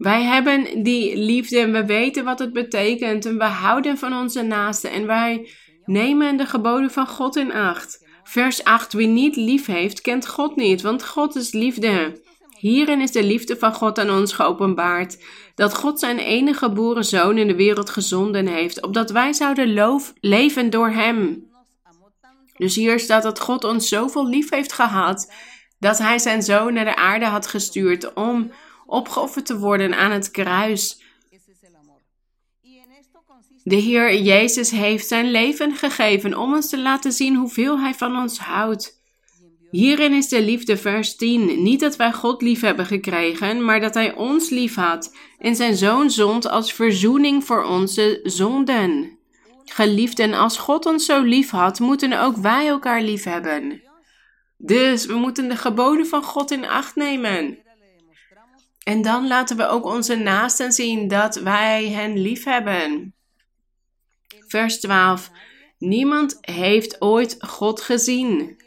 Wij hebben die liefde en we weten wat het betekent en we houden van onze naasten en wij nemen de geboden van God in acht. Vers 8. Wie niet lief heeft, kent God niet, want God is liefde. Hierin is de liefde van God aan ons geopenbaard, dat God zijn enige geboren zoon in de wereld gezonden heeft, opdat wij zouden leven door hem. Dus hier staat dat God ons zoveel lief heeft gehad, dat hij zijn zoon naar de aarde had gestuurd om opgeofferd te worden aan het kruis. De Heer Jezus heeft zijn leven gegeven om ons te laten zien hoeveel Hij van ons houdt. Hierin is de liefde, vers 10. Niet dat wij God lief hebben gekregen, maar dat Hij ons lief had en zijn Zoon zond als verzoening voor onze zonden. Geliefden, als God ons zo lief had, moeten ook wij elkaar lief hebben. Dus we moeten de geboden van God in acht nemen. En dan laten we ook onze naasten zien dat wij hen lief hebben. Vers 12. Niemand heeft ooit God gezien.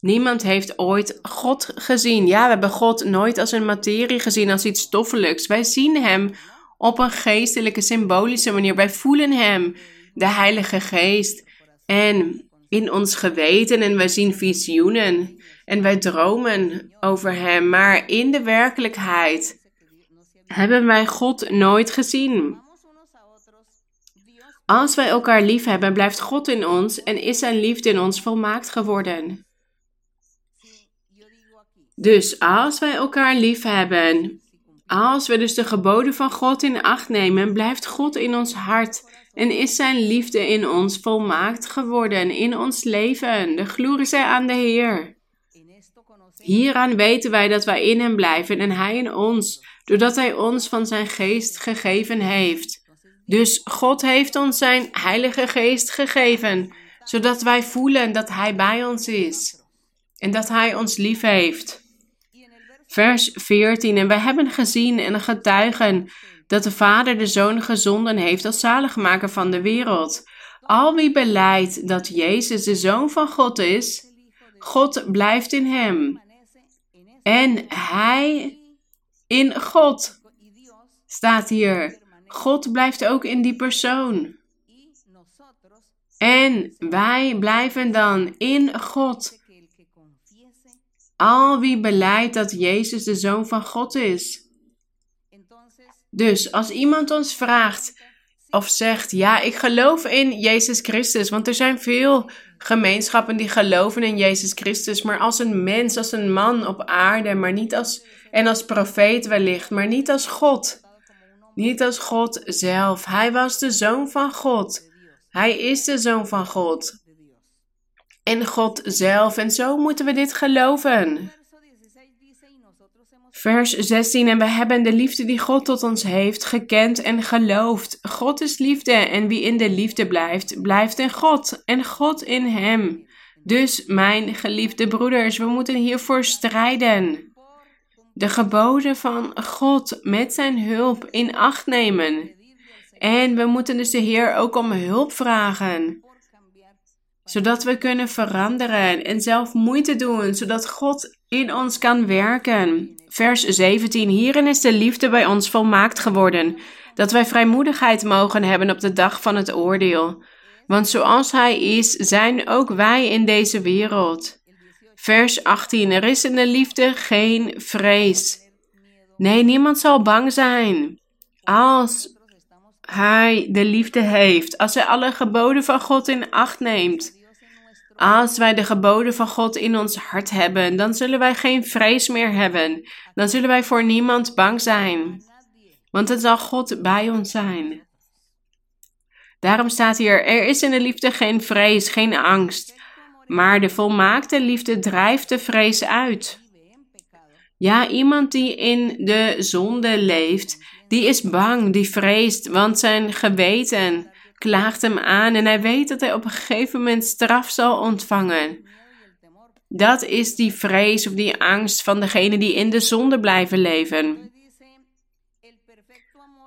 Niemand heeft ooit God gezien. Ja, we hebben God nooit als een materie gezien, als iets stoffelijks. Wij zien Hem op een geestelijke, symbolische manier. Wij voelen Hem, de Heilige Geest. En in ons geweten en wij zien visioenen en wij dromen over Hem. Maar in de werkelijkheid hebben wij God nooit gezien. Als wij elkaar lief hebben, blijft God in ons en is Zijn liefde in ons volmaakt geworden. Dus als wij elkaar lief hebben, als we dus de geboden van God in acht nemen, blijft God in ons hart en is Zijn liefde in ons volmaakt geworden in ons leven. De glorie zij aan de Heer. Hieraan weten wij dat wij in Hem blijven en Hij in ons, doordat Hij ons van Zijn geest gegeven heeft. Dus God heeft ons Zijn Heilige Geest gegeven, zodat wij voelen dat Hij bij ons is en dat Hij ons lief heeft. Vers 14. En wij hebben gezien en getuigen dat de Vader de Zoon gezonden heeft als zaligmaker van de wereld. Al wie beleidt dat Jezus de Zoon van God is, God blijft in hem. En hij in God. Staat hier. God blijft ook in die persoon. En wij blijven dan in God. Al wie beleidt dat Jezus de Zoon van God is. Dus als iemand ons vraagt of zegt: Ja, ik geloof in Jezus Christus, want er zijn veel gemeenschappen die geloven in Jezus Christus, maar als een mens, als een man op aarde, maar niet als en als profeet wellicht, maar niet als God. Niet als God zelf. Hij was de zoon van God. Hij is de zoon van God en God zelf. En zo moeten we dit geloven. Vers 16. En we hebben de liefde die God tot ons heeft gekend en geloofd. God is liefde en wie in de liefde blijft, blijft in God en God in hem. Dus, mijn geliefde broeders, we moeten hiervoor strijden. De geboden van God met zijn hulp in acht nemen. En we moeten dus de Heer ook om hulp vragen zodat we kunnen veranderen en zelf moeite doen, zodat God in ons kan werken. Vers 17. Hierin is de liefde bij ons volmaakt geworden, dat wij vrijmoedigheid mogen hebben op de dag van het oordeel. Want zoals Hij is, zijn ook wij in deze wereld. Vers 18. Er is in de liefde geen vrees. Nee, niemand zal bang zijn. Als hij de liefde heeft, als hij alle geboden van God in acht neemt, als wij de geboden van God in ons hart hebben, dan zullen wij geen vrees meer hebben. Dan zullen wij voor niemand bang zijn. Want het zal God bij ons zijn. Daarom staat hier: er is in de liefde geen vrees, geen angst. Maar de volmaakte liefde drijft de vrees uit. Ja, iemand die in de zonde leeft, die is bang, die vreest, want zijn geweten klaagt hem aan en hij weet dat hij op een gegeven moment straf zal ontvangen. Dat is die vrees of die angst van degene die in de zonde blijven leven.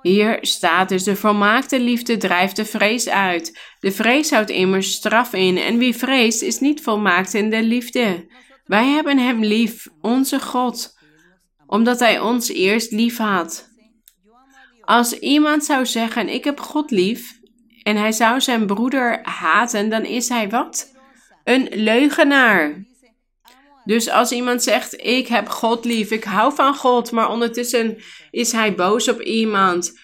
Hier staat dus de volmaakte liefde drijft de vrees uit. De vrees houdt immers straf in en wie vreest is niet volmaakt in de liefde. Wij hebben hem lief, onze God, omdat hij ons eerst lief had. Als iemand zou zeggen: Ik heb God lief, en hij zou zijn broeder haten, dan is hij wat? Een leugenaar. Dus als iemand zegt: Ik heb God lief, ik hou van God, maar ondertussen is hij boos op iemand,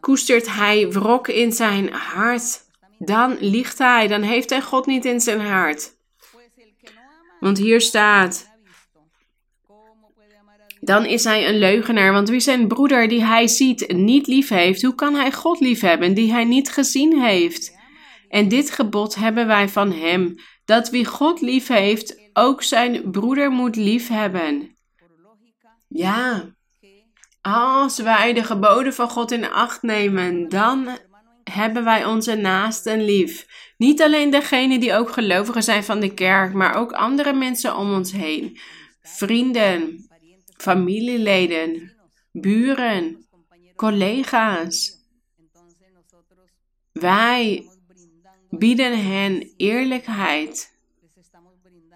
koestert hij wrok in zijn hart, dan liegt hij, dan heeft hij God niet in zijn hart. Want hier staat: dan is hij een leugenaar. Want wie zijn broeder die hij ziet niet lief heeft, hoe kan hij God lief hebben die hij niet gezien heeft? En dit gebod hebben wij van hem, dat wie God lief heeft, ook zijn broeder moet lief hebben. Ja, als wij de geboden van God in acht nemen, dan hebben wij onze naasten lief. Niet alleen degenen die ook gelovigen zijn van de kerk, maar ook andere mensen om ons heen. Vrienden, familieleden, buren, collega's. Wij bieden hen eerlijkheid.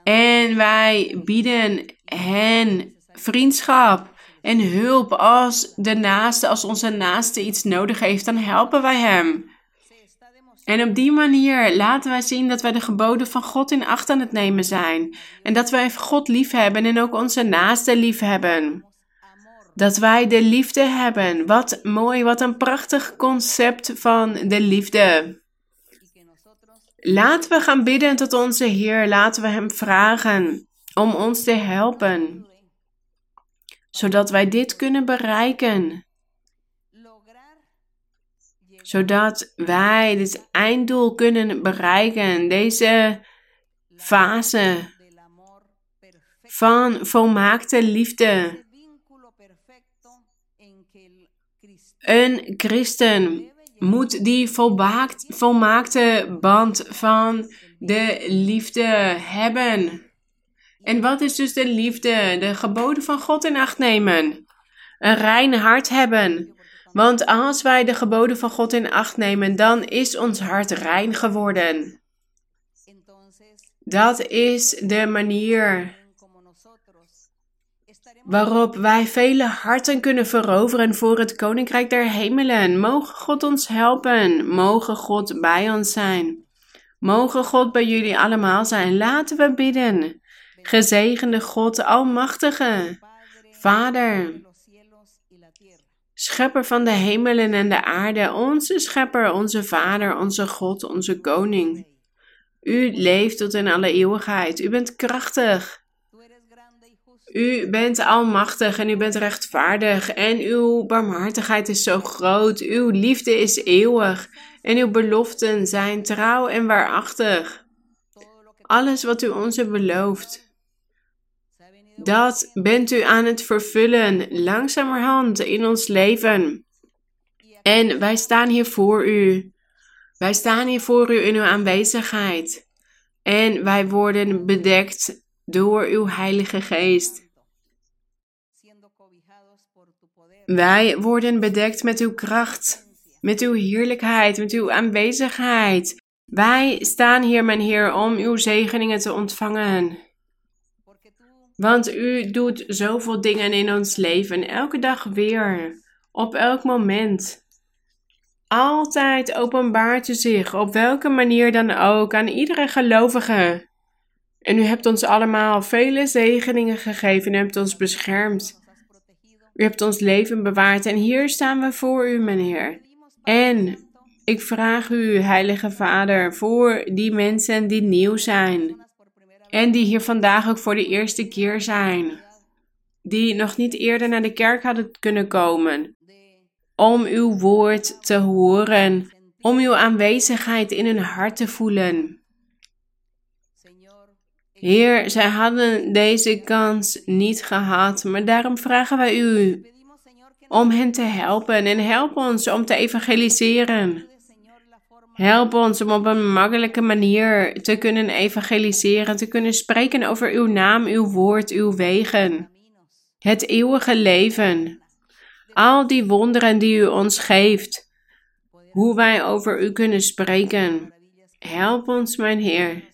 En wij bieden hen vriendschap en hulp. Als de naaste, als onze naaste iets nodig heeft, dan helpen wij hem. En op die manier laten wij zien dat wij de geboden van God in acht aan het nemen zijn. En dat wij God lief hebben en ook onze naaste lief hebben. Dat wij de liefde hebben. Wat mooi, wat een prachtig concept van de liefde. Laten we gaan bidden tot onze Heer. Laten we Hem vragen om ons te helpen. Zodat wij dit kunnen bereiken. Zodat wij dit einddoel kunnen bereiken. Deze fase van volmaakte liefde. Een christen moet die volmaakt, volmaakte band van de liefde hebben. En wat is dus de liefde? De geboden van God in acht nemen. Een rein hart hebben. Want als wij de geboden van God in acht nemen, dan is ons hart rein geworden. Dat is de manier waarop wij vele harten kunnen veroveren voor het Koninkrijk der Hemelen. Mogen God ons helpen, mogen God bij ons zijn. Mogen God bij jullie allemaal zijn. Laten we bidden. Gezegende God, Almachtige, Vader, Schepper van de hemelen en de aarde, onze Schepper, onze Vader, onze God, onze Koning. U leeft tot in alle eeuwigheid. U bent krachtig. U bent almachtig en u bent rechtvaardig en uw barmhartigheid is zo groot. Uw liefde is eeuwig en uw beloften zijn trouw en waarachtig. Alles wat u ons heeft beloofd, dat bent u aan het vervullen langzamerhand in ons leven. En wij staan hier voor u. Wij staan hier voor u in uw aanwezigheid. En wij worden bedekt door uw Heilige Geest. Wij worden bedekt met uw kracht, met uw heerlijkheid, met uw aanwezigheid. Wij staan hier, mijn Heer, om uw zegeningen te ontvangen. Want u doet zoveel dingen in ons leven, elke dag weer, op elk moment. Altijd openbaart u zich, op welke manier dan ook, aan iedere gelovige. En u hebt ons allemaal vele zegeningen gegeven. U hebt ons beschermd. U hebt ons leven bewaard. En hier staan we voor u, meneer. En ik vraag u, Heilige Vader, voor die mensen die nieuw zijn. En die hier vandaag ook voor de eerste keer zijn. Die nog niet eerder naar de kerk hadden kunnen komen. Om uw woord te horen. Om uw aanwezigheid in hun hart te voelen. Heer, zij hadden deze kans niet gehad, maar daarom vragen wij u om hen te helpen en help ons om te evangeliseren. Help ons om op een makkelijke manier te kunnen evangeliseren, te kunnen spreken over uw naam, uw woord, uw wegen. Het eeuwige leven. Al die wonderen die u ons geeft. Hoe wij over u kunnen spreken. Help ons, mijn Heer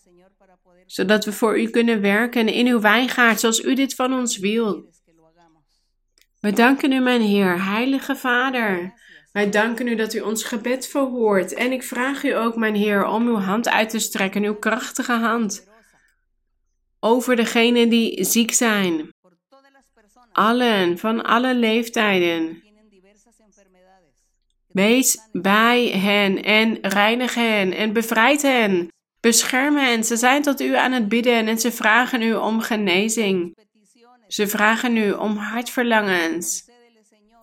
zodat we voor u kunnen werken in uw wijngaard zoals u dit van ons wil. We danken u, mijn Heer, Heilige Vader. Wij danken u dat u ons gebed verhoort. En ik vraag u ook, mijn Heer, om uw hand uit te strekken, uw krachtige hand, over degenen die ziek zijn. Allen, van alle leeftijden. Wees bij hen en reinig hen en bevrijd hen Bescherm hen. Ze zijn tot u aan het bidden en ze vragen u om genezing. Ze vragen nu om hartverlangens.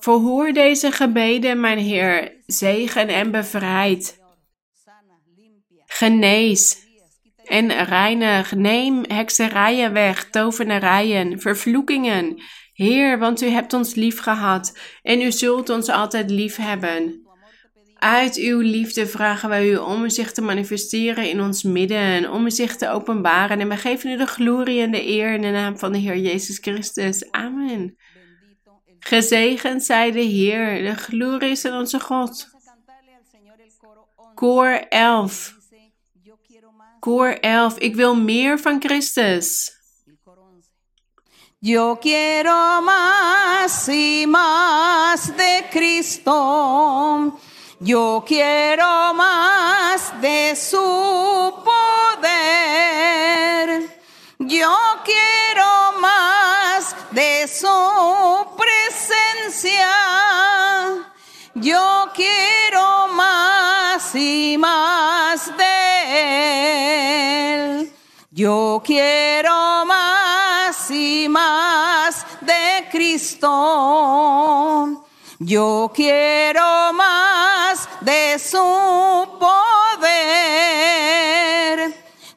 Verhoor deze gebeden, mijn Heer. Zegen en bevrijd. Genees en reinig. Neem hekserijen weg, tovenarijen, vervloekingen. Heer, want u hebt ons lief gehad en u zult ons altijd lief hebben. Uit uw liefde vragen wij u om zich te manifesteren in ons midden, om zich te openbaren. En we geven u de glorie en de eer in de naam van de Heer Jezus Christus. Amen. Gezegend zij de Heer, de glorie is in onze God. Koor 11. Koor 11. Ik wil meer van Christus. Yo quiero más de Cristo. Yo quiero más de su poder. Yo quiero más de su. Yo quiero más y más de él. Yo quiero más y más de Cristo. Yo quiero más de su poder.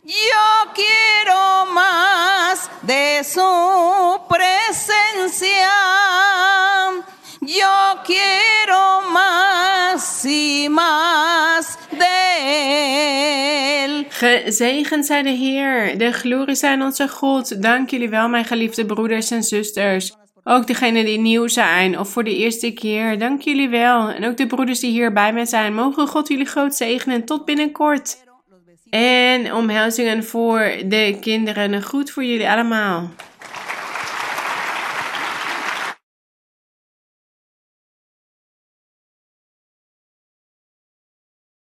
Yo quiero más de su presencia. Gezegend zij de Heer, de glorie zijn onze God. Dank jullie wel, mijn geliefde broeders en zusters. Ook degenen die nieuw zijn of voor de eerste keer, dank jullie wel. En ook de broeders die hier bij mij zijn, mogen God jullie groot zegenen. Tot binnenkort. En omhelzingen voor de kinderen. Groet voor jullie allemaal.